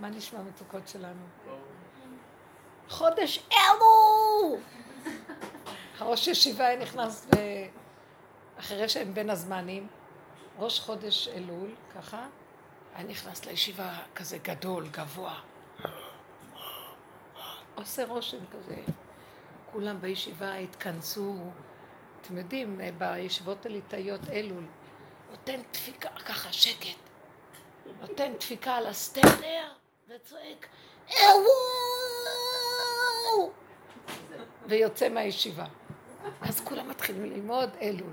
מה נשמע המצוקות שלנו? חודש אלו! הראש ישיבה נכנס אחרי שהם בין הזמנים, ראש חודש אלול, ככה, היה נכנס לישיבה כזה גדול, גבוה. עושה רושם כזה. כולם בישיבה התכנסו, אתם יודעים, בישיבות הליטאיות אלול, נותן דפיקה, ככה שקט, נותן דפיקה על הסטנדר וצועק, אלול! ויוצא מהישיבה. אז כולם מתחילים ללמוד אלול.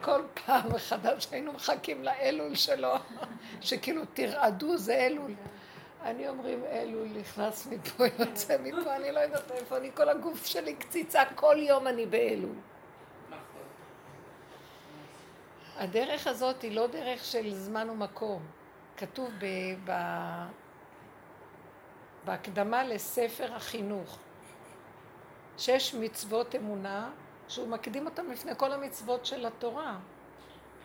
כל פעם מחדש היינו מחכים לאלול שלו, שכאילו תרעדו זה אלול. אני אומרים אלול נכנס מפה, יוצא מפה, אני לא יודעת איפה אני, כל הגוף שלי קציצה, כל יום אני באלול. הדרך הזאת היא לא דרך של זמן ומקום. כתוב ב, ב, בהקדמה לספר החינוך, שש מצוות אמונה, שהוא מקדים אותם לפני כל המצוות של התורה.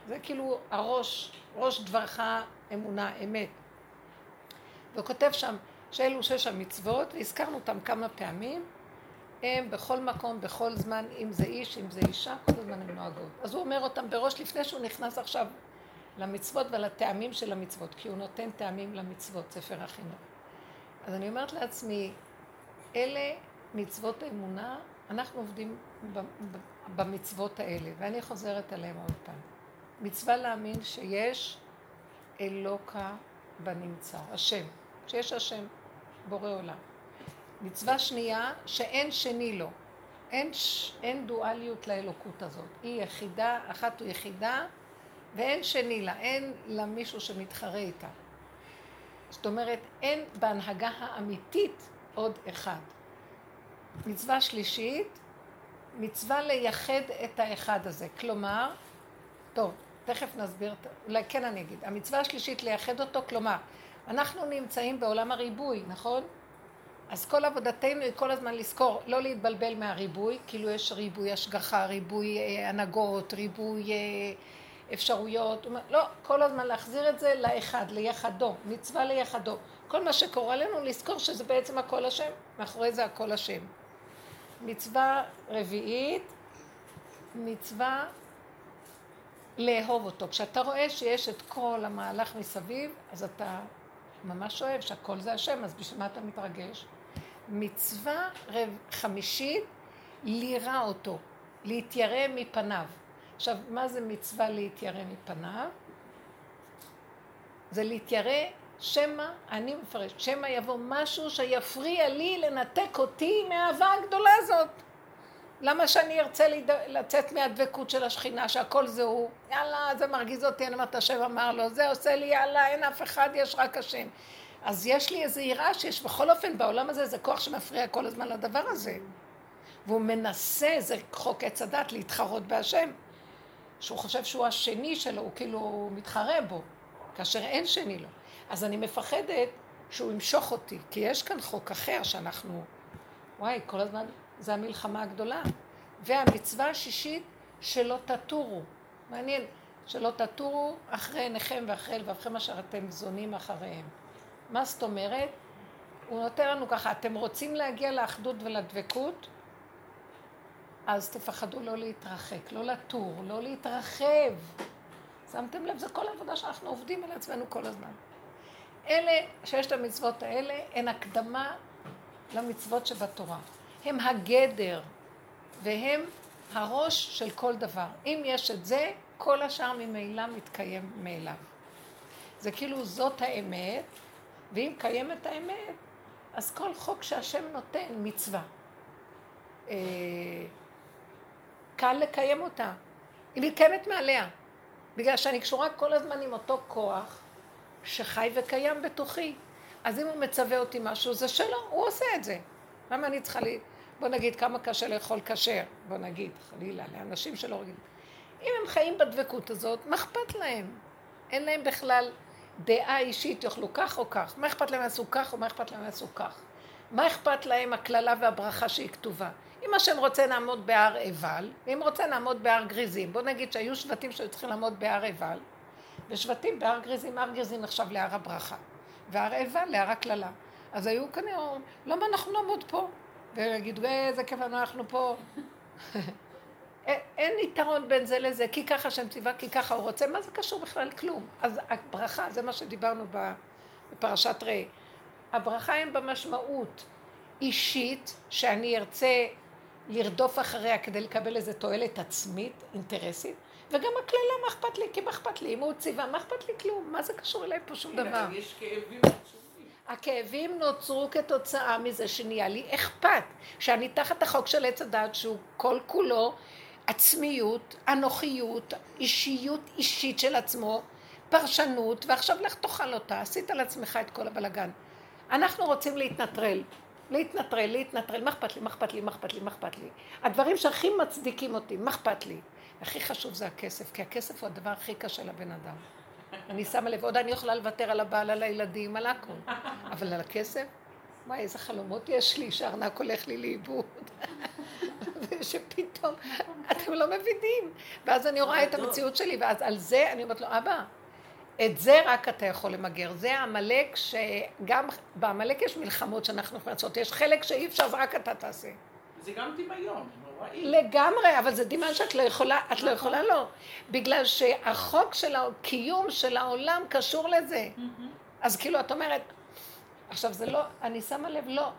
זה כאילו הראש, ראש דברך אמונה, אמת. והוא כותב שם שאלו שש המצוות, והזכרנו אותם כמה פעמים, הם בכל מקום, בכל זמן, אם זה איש, אם זה אישה, כל הזמן הן נוהגות. אז הוא אומר אותם בראש לפני שהוא נכנס עכשיו למצוות ולטעמים של המצוות, כי הוא נותן טעמים למצוות, ספר החינוך. אז אני אומרת לעצמי, אלה מצוות האמונה, אנחנו עובדים במצוות האלה, ואני חוזרת עליהם עוד פעם. מצווה להאמין שיש אלוקה בנמצא, השם, שיש השם, בורא עולם. מצווה שנייה, שאין שני לו. אין, אין דואליות לאלוקות הזאת. היא יחידה, אחת הוא יחידה, ואין שני לה, אין לה מישהו שמתחרה איתה. זאת אומרת, אין בהנהגה האמיתית עוד אחד. מצווה שלישית, מצווה לייחד את האחד הזה. כלומר, טוב, תכף נסביר, אולי כן אני אגיד. המצווה השלישית לייחד אותו, כלומר, אנחנו נמצאים בעולם הריבוי, נכון? אז כל עבודתנו היא כל הזמן לזכור, לא להתבלבל מהריבוי, כאילו יש ריבוי השגחה, ריבוי אה, הנהגות, ריבוי אה, אפשרויות, לא, כל הזמן להחזיר את זה לאחד, ליחדו, מצווה ליחדו. כל מה שקורה לנו, לזכור שזה בעצם הכל השם, מאחורי זה הכל השם. מצווה רביעית, מצווה לאהוב אותו. כשאתה רואה שיש את כל המהלך מסביב, אז אתה ממש אוהב שהכל זה השם, אז בשביל מה אתה מתרגש? מצווה רב... חמישית, לירא אותו, להתיירא מפניו. עכשיו, מה זה מצווה להתיירא מפניו? זה להתיירא שמא, אני מפרשת, שמא יבוא משהו שיפריע לי לנתק אותי מהאהבה הגדולה הזאת. למה שאני ארצה לצאת מהדבקות של השכינה, שהכל זה הוא? יאללה, זה מרגיז אותי, אני אומרת, השם אמר לו, זה עושה לי, יאללה, אין אף אחד, יש רק השם. אז יש לי איזו יראה שיש בכל אופן בעולם הזה איזה כוח שמפריע כל הזמן לדבר הזה. והוא מנסה, זה חוק עץ הדת, להתחרות בהשם. שהוא חושב שהוא השני שלו, הוא כאילו מתחרה בו, כאשר אין שני לו. אז אני מפחדת שהוא ימשוך אותי, כי יש כאן חוק אחר שאנחנו, וואי, כל הזמן, זה המלחמה הגדולה. והמצווה השישית, שלא תטורו. מעניין, שלא תטורו אחרי עיניכם ואחרי לבבכם אשר אתם זונים אחריהם. מה זאת אומרת? הוא נותן לנו ככה, אתם רוצים להגיע לאחדות ולדבקות? אז תפחדו לא להתרחק, לא לטור, לא להתרחב. שמתם לב, זה כל העבודה שאנחנו עובדים על עצמנו כל הזמן. אלה, ששת המצוות האלה, הן הקדמה למצוות שבתורה. הם הגדר, והם הראש של כל דבר. אם יש את זה, כל השאר ממילא מתקיים מאליו. זה כאילו זאת האמת, ואם קיימת האמת, אז כל חוק שהשם נותן, מצווה. קל לקיים אותה. היא מתקיימת מעליה. בגלל שאני קשורה כל הזמן עם אותו כוח שחי וקיים בתוכי. אז אם הוא מצווה אותי משהו, זה שלו, הוא עושה את זה. למה אני צריכה ל... בוא נגיד כמה קשה לאכול כשר, בוא נגיד, חלילה, לאנשים שלא רגילים. אם הם חיים בדבקות הזאת, מה אכפת להם? אין להם בכלל דעה אישית, יאכלו כך או כך. מה אכפת להם יעשו כך או מה אכפת להם יעשו כך? מה אכפת להם הקללה והברכה שהיא כתובה? אם השם רוצה לעמוד בהר עיבל, ואם רוצה לעמוד בהר גריזים, בוא נגיד שהיו שבטים שהיו צריכים לעמוד בהר עיבל, ושבטים בהר גריזים, הר גריזים נחשב להר הברכה. והרעבה להר הקללה. אז היו כנראה למה אנחנו נעמוד פה? ויגידו, איזה כיף אנחנו פה. אין יתרון בין זה לזה, כי ככה השם ציווה, כי ככה הוא רוצה, מה זה קשור בכלל? כלום. אז הברכה, זה מה שדיברנו בפרשת ראה. הברכה אין במשמעות אישית, שאני ארצה לרדוף אחריה כדי לקבל איזו תועלת עצמית, אינטרסית, וגם הקללה, מה אכפת לי? כי מה אכפת לי? אם הוא ציווה, מה אכפת לי? כלום. מה זה קשור אליי פה שום דבר? יש כאבים הכאבים נוצרו כתוצאה מזה שנהיה לי אכפת. שאני תחת החוק של עץ הדת, שהוא כל כולו עצמיות, אנוכיות, אישיות אישית של עצמו, פרשנות, ועכשיו לך תאכל אותה, עשית לעצמך את כל הבלגן. אנחנו רוצים להתנטרל. להתנטרל, להתנטרל, מה אכפת לי, מה אכפת לי, מה אכפת לי, מה אכפת לי. הדברים שהכי מצדיקים אותי, מה אכפת לי? הכי חשוב זה הכסף, כי הכסף הוא הדבר הכי קשה לבן אדם. אני שמה לב, עוד אני יכולה לוותר על הבעל, על הילדים, על הכל. אבל על הכסף? וואי, איזה חלומות יש לי שהארנק הולך לי לאיבוד. ושפתאום, אתם לא מבינים. ואז אני רואה את המציאות שלי, ואז על זה אני אומרת לו, אבא, את זה רק אתה יכול למגר. זה עמלק שגם, בעמלק יש מלחמות שאנחנו יכולים לעשות. יש חלק שאי אפשר, זה רק אתה תעשה. זה גם דמיון, נוראי. לגמרי, אבל זה דמיון שאת לא יכולה, את לא יכולה לא. בגלל שהחוק של הקיום של העולם קשור לזה. אז כאילו, את אומרת, עכשיו זה לא, אני שמה לב, לא.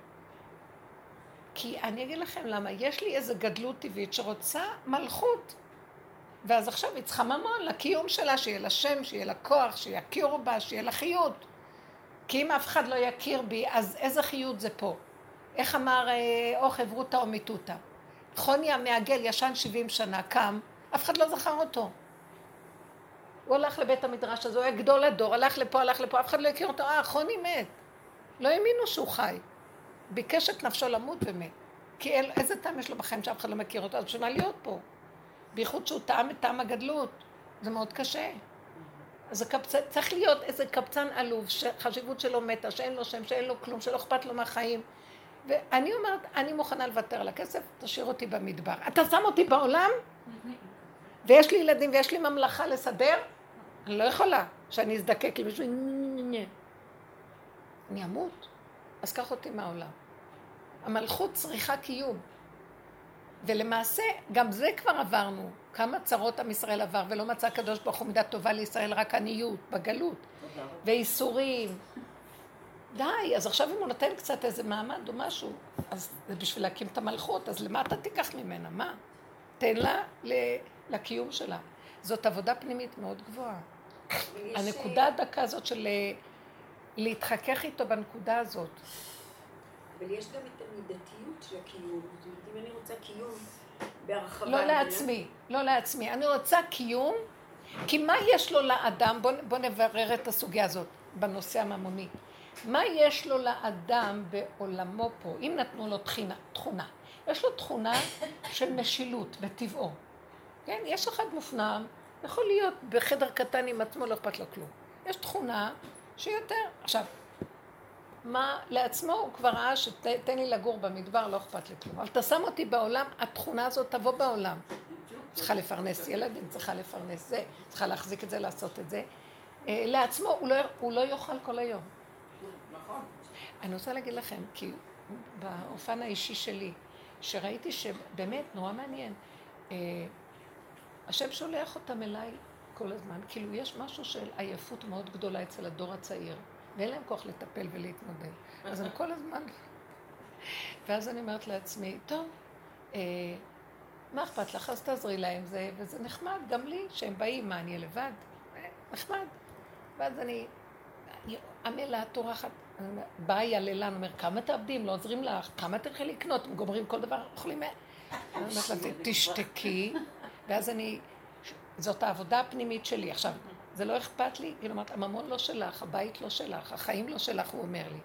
כי אני אגיד לכם למה, יש לי איזו גדלות טבעית שרוצה מלכות. ואז עכשיו היא צריכה ממון לקיום שלה, שיהיה לה שם, שיהיה לה כוח, שיכירו בה, שיהיה לה חיות. כי אם אף אחד לא יכיר בי, אז איזה חיות זה פה? איך אמר אה, או חברותא או מיתותא? חוני המעגל ישן 70 שנה, קם, אף אחד לא זכר אותו. הוא הלך לבית המדרש הזה, הוא היה גדול הדור, הלך לפה, הלך לפה, אף אחד לא הכיר אותו, אה, חוני מת. לא האמינו שהוא חי. ביקש את נפשו למות ומת. כי אל, איזה טעם יש לו בחיים שאף אחד לא מכיר אותו, אז מה להיות פה? בייחוד שהוא טעם את טעם הגדלות. זה מאוד קשה. אז הקפצ... צריך להיות איזה קבצן עלוב, שחשיבות שלו מתה, שאין לו שם, שאין לו כלום, שלא אכפת לו מהחיים. ואני אומרת, אני מוכנה לוותר על הכסף, תשאיר אותי במדבר. אתה שם אותי בעולם, ויש לי ילדים ויש לי ממלכה לסדר, אני לא יכולה שאני אזדקק למישהו, אני אמות. אז קח אותי מהעולם. המלכות צריכה קיום. ולמעשה, גם זה כבר עברנו. כמה צרות עם ישראל עבר, ולא מצא הקדוש ברוך הוא מידה טובה לישראל, רק עניות, בגלות. וייסורים. די, אז עכשיו אם הוא נותן קצת איזה מעמד או משהו, אז זה בשביל להקים את המלכות, אז למה אתה תיקח ממנה? מה? תן לה לקיום שלה. זאת עבודה פנימית מאוד גבוהה. הנקודה הדקה הזאת של אה, להתחכך איתו בנקודה הזאת. אבל יש גם את המידתיות של הקיום. זאת אומרת, אם אני רוצה קיום בהרחבה... לא לעצמי, לא לעצמי. אני רוצה קיום, כי מה יש לו לאדם, בוא, בוא נברר את הסוגיה הזאת בנושא הממוני. מה יש לו לאדם בעולמו פה, אם נתנו לו תחינה, תכונה? יש לו תכונה של משילות בטבעו. כן, יש אחד מופנם, יכול להיות בחדר קטן עם עצמו, לא אכפת לו כלום. יש תכונה שיותר. עכשיו, מה לעצמו, הוא כבר ראה שתן לי לגור במדבר, לא אכפת לי כלום. אבל אתה שם אותי בעולם, התכונה הזאת תבוא בעולם. צריכה לפרנס ילדים, צריכה לפרנס זה, צריכה להחזיק את זה, לעשות את זה. אה, לעצמו, הוא לא, הוא לא יאכל כל היום. נכון. אני רוצה להגיד לכם, כי באופן האישי שלי, שראיתי שבאמת נורא מעניין, אה, השם שולח אותם אליי כל הזמן, כאילו יש משהו של עייפות מאוד גדולה אצל הדור הצעיר. ואין להם כוח לטפל ולהתמודד. אז אני כל הזמן... ואז אני אומרת לעצמי, טוב, אה, מה אכפת לך? אז תעזרי להם, זה, וזה נחמד, גם לי, שהם באים, מה, אני לבד? אה, נחמד. ואז אני, אני עמלה, טורחת, באה יללן, אומר, כמה תעבדים, לא עוזרים לך, כמה תלכי לקנות, הם גומרים כל דבר, אוכלים... תשתקי, ואז אני, זאת העבודה הפנימית שלי. עכשיו, זה לא אכפת לי, היא אומרת, הממון לא שלך, הבית לא שלך, החיים לא שלך, הוא אומר לי.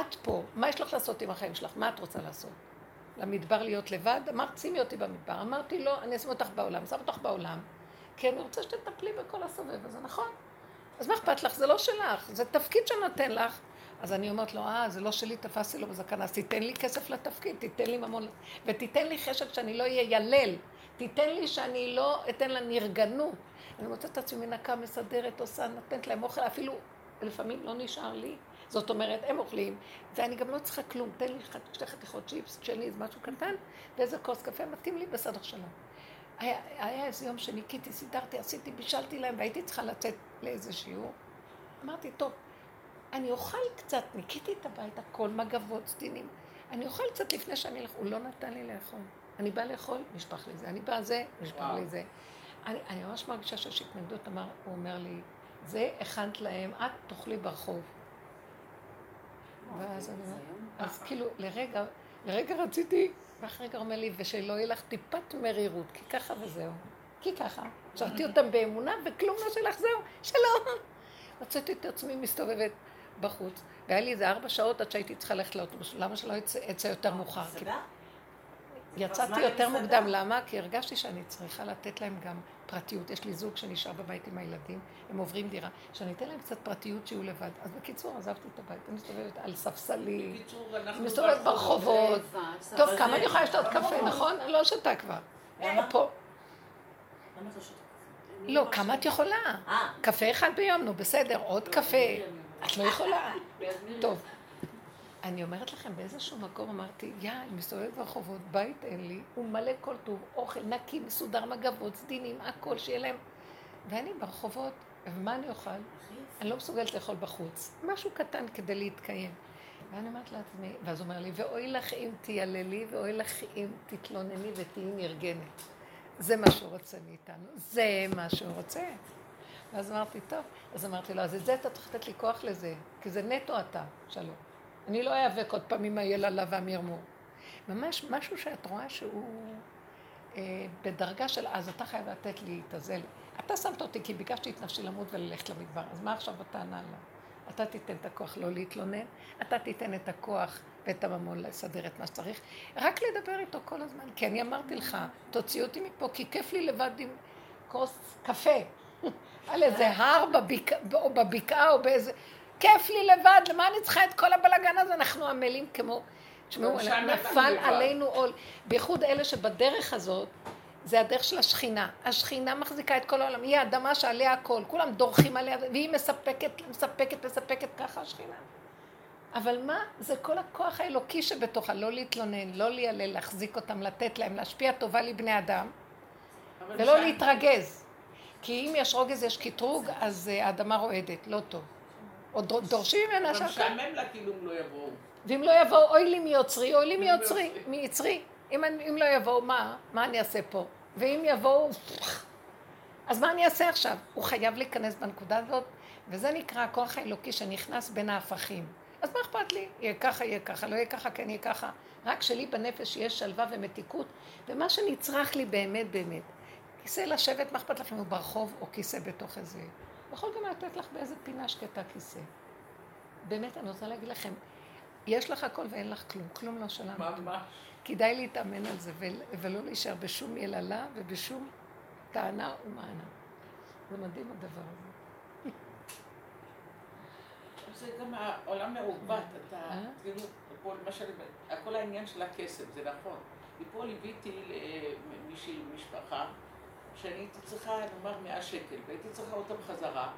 את פה, מה יש לך לעשות עם החיים שלך? מה את רוצה לעשות? למדבר להיות לבד? אמרת, שימי אותי במדבר. אמרתי, לא, אני אשים אותך בעולם. שם אותך בעולם, כי אני רוצה שתטפלי בכל הסובב הזה, נכון? אז מה אכפת לך? זה לא שלך, זה תפקיד שנותן לך. אז אני אומרת לו, אה, זה לא שלי, תפסתי לו בזקנה, אז תיתן לי כסף לתפקיד, תיתן לי ממון, ותיתן לי חשב שאני לא אהיה ילל, תיתן לי שאני לא אתן לה נרגנות. אני מוצאת את עצמי מנקה, מסדרת, עושה, נותנת להם אוכל, אפילו ולפעמים לא נשאר לי. זאת אומרת, הם אוכלים, ואני גם לא צריכה כלום. תן לי שתי חתיכות צ'יפס, צ'ליז, משהו קטן, ואיזה כוס קפה, מתאים לי בסדר שלום. היה, היה איזה יום שניקיתי, סידרתי, עשיתי, בישלתי להם, והייתי צריכה לצאת לאיזה שיעור. אמרתי, טוב, אני אוכל קצת, ניקיתי את הבית, הכל, מגבות, סדינים. אני אוכל קצת לפני שאני אלך, הוא לא נתן לי לאכול. אני באה לאכול, נשפך לי זה. אני באה זה, נשפך לי זה. אני, אני ממש מרגישה שיש התנגדות, אמר, הוא אומר לי, זה הכנת להם, את תאכלי ברחוב. ואז אני אומרת, אז כאילו, לרגע, לרגע רציתי, ואחרי רגע אומר לי, ושלא יהיה לך טיפת מרירות, כי ככה וזהו. כי ככה. שרתי אותם באמונה, וכלום לא שלך, זהו, שלום. מצאתי את עצמי מסתובבת בחוץ, והיה לי איזה ארבע שעות עד שהייתי צריכה ללכת לאוטובוס, למה שלא אצא יותר מאוחר? יצאתי יותר מוקדם, למה? כי הרגשתי שאני צריכה לתת להם גם פרטיות. יש לי זוג שנשאר בבית עם הילדים, הם עוברים דירה, שאני אתן להם קצת פרטיות שיהיו לבד. אז בקיצור, עזבתי את הבית, אני מסתובבת על ספסלים, אני מסתובבת ברחובות. טוב, כמה אני יכולה לשתות קפה, נכון? לא שותה כבר. למה? פה. למה את לא שותה? לא, כמה את יכולה? אה. קפה אחד ביום, נו בסדר, עוד קפה. את לא יכולה. טוב. אני אומרת לכם, באיזשהו מקום אמרתי, יא, אני מסתובבת ברחובות, בית אין לי, הוא מלא כל טוב, אוכל נקי, מסודר, מגבות, סדינים, הכל, שיהיה להם. ואני ברחובות, ומה אני אוכל? אני לא מסוגלת לאכול בחוץ. משהו קטן כדי להתקיים. ואני אומרת לעצמי, ואז הוא אומר לי, ואוי לך אם תייללי, ואוי לך אם תתלונני ותהיי נרגנת. זה מה שהוא רוצה מאיתנו, זה מה שהוא רוצה. ואז אמרתי, טוב. אז אמרתי לו, אז את זה אתה צריך לתת לי כוח לזה, כי זה נטו אתה, שלום. אני לא איאבק עוד פעם עם היללה והמרמור. ממש משהו שאת רואה שהוא אה, בדרגה של אז אתה חייב לתת לי את הזה. אתה שמת אותי כי ביקשתי את נפשי למות וללכת למדבר, אז מה עכשיו הטענה לה? אתה תיתן את הכוח לא להתלונן, אתה תיתן את הכוח ואת הממון לסדר את מה שצריך, רק לדבר איתו כל הזמן. כי אני אמרתי לך, תוציא אותי מפה, כי כיף לי לבד עם כוס קפה. על איזה הר בבקעה או באיזה... כיף לי לבד, למה אני צריכה את כל הבלגן הזה? אנחנו עמלים כמו... תשמעו, שם נפל. עלינו עול. בייחוד אלה שבדרך הזאת, זה הדרך של השכינה. השכינה מחזיקה את כל העולם, היא האדמה שעליה הכל, כולם דורכים עליה, והיא מספקת, מספקת, מספקת, ככה השכינה. אבל מה? זה כל הכוח האלוקי שבתוכה, לא להתלונן, לא ליילל, להחזיק אותם, לתת להם, להשפיע טובה לבני אדם, ולא שם- להתרגז. כי אם יש רוגז, יש קטרוג, אז אה, האדמה רועדת, לא טוב. או דור- דורשים ממנה אבל שהכל... משעמם לה כאילו אם לא יבואו. ואם לא יבואו, אוי לי מיוצרי, אוי לי מיוצרי. מיצרי. אם, אם לא יבואו, מה? מה אני אעשה פה? ואם יבואו, אז מה אני אעשה עכשיו? הוא חייב להיכנס בנקודה הזאת, וזה נקרא הכוח האלוקי שנכנס בין ההפכים. אז מה אכפת לי? יהיה ככה, יהיה ככה, לא יהיה ככה, כן יהיה ככה. רק שלי בנפש יש שלווה ומתיקות, ומה שנצרך לי באמת באמת. כיסא לשבת, מה אכפת לך אם הוא ברחוב או כיסא בתוך איזה... יכול גם לתת לך באיזה פינה שקטה כיסא. באמת, אני רוצה להגיד לכם, יש לך הכל ואין לך כלום, כלום לא שלנו. ממש. כדאי להתאמן על זה ול- ולא להישאר בשום יללה ובשום טענה ומענה. זה מדהים הדבר הזה. זה גם העולם מעוות, אתה, אה? כאילו, פה למשל, כל העניין של הכסף, זה נכון. מפה ליוויתי למישהי, משפחה, שאני הייתי צריכה, נאמר, 100 שקל, והייתי צריכה אותם חזרה.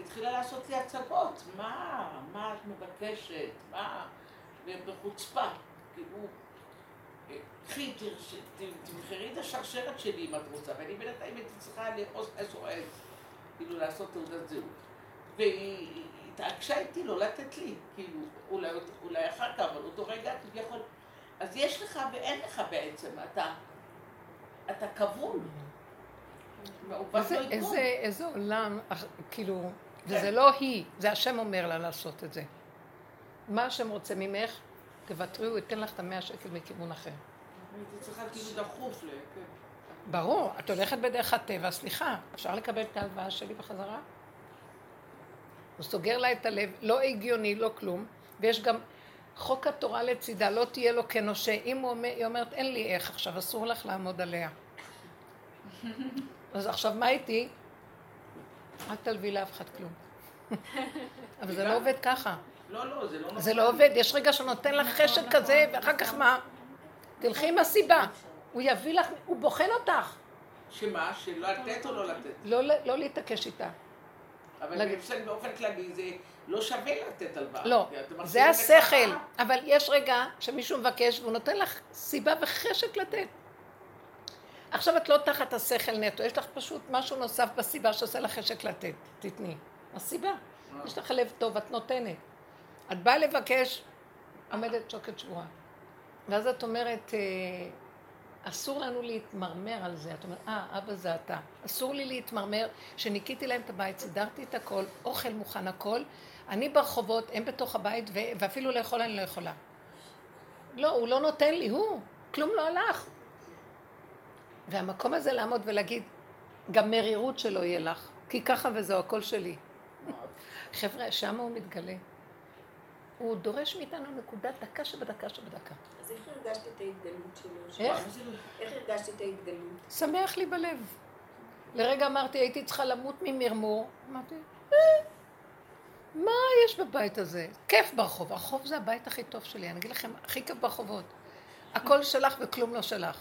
התחילה לעשות לי הצגות, מה, מה את מבקשת, מה, בחוצפה, כאילו, קחי, תמכרי את השרשרת שלי אם את רוצה, ואני בינתיים הייתי צריכה לאחוז עץ, כאילו לעשות תעודת זהות. והיא התעקשה איתי לא לתת לי, כאילו, אולי, אולי אחר כך, אבל אותו רגע כביכול. אז יש לך ואין לך בעצם, אתה, אתה כבול. איזה, לא. איזה, איזה עולם, כאילו, וזה כן. לא היא, זה השם אומר לה לעשות את זה. מה השם רוצה ממך, תוותרי, הוא ייתן לך את המאה שקל מכיוון אחר. הייתי צריכה כאילו דחוף ל... כן. ברור, את הולכת בדרך הטבע, סליחה, אפשר לקבל את ההלוואה שלי בחזרה? הוא סוגר לה את הלב, לא הגיוני, לא כלום, ויש גם חוק התורה לצידה, לא תהיה לו כנושה. אם הוא אומר, היא אומרת, אין לי איך עכשיו, אסור לך לעמוד עליה. אז עכשיו מה איתי? אל תלוי לאף אחד כלום. אבל זה לא עובד ככה. לא, לא, זה לא נכון. זה לא עובד, יש רגע שנותן לך חשק כזה, ואחר כך מה? תלכי עם הסיבה. הוא יביא לך, הוא בוחן אותך. שמה? שלא לתת או לא לתת? לא, לא להתעקש איתה. אבל להגיד- באופן כללי זה לא שווה לתת הלוואה. לא, זה השכל. אבל יש רגע שמישהו מבקש והוא נותן לך סיבה וחשק לתת. עכשיו את לא תחת השכל נטו, יש לך פשוט משהו נוסף בסיבה שעושה לך חשק לתת, תתני. הסיבה, יש לך לב טוב, את נותנת. את באה לבקש, עומדת שוקת שבועה. ואז את אומרת, אה, אסור לנו להתמרמר על זה. את אומרת, אה, אבא זה אתה. אסור לי להתמרמר, שניקיתי להם את הבית, סידרתי את הכל, אוכל מוכן הכל. אני ברחובות, הם בתוך הבית, ואפילו לאכול אני לא יכולה. לא, הוא לא נותן לי, הוא. כלום לא הלך. והמקום הזה לעמוד ולהגיד, גם מרירות שלא יהיה לך, כי ככה וזהו, הכל שלי. חבר'ה, שמה הוא מתגלה. הוא דורש מאיתנו נקודה דקה שבדקה שבדקה. אז איך הרגשת את ההתגלות שלו? איך? איך הרגשת את ההתגלות? שמח לי בלב. לרגע אמרתי, הייתי צריכה למות ממרמור. אמרתי, אה, מה יש בבית הזה? כיף ברחוב. הרחוב זה הבית הכי טוב שלי. אני אגיד לכם, הכי כיף ברחובות. הכל שלך וכלום לא שלך.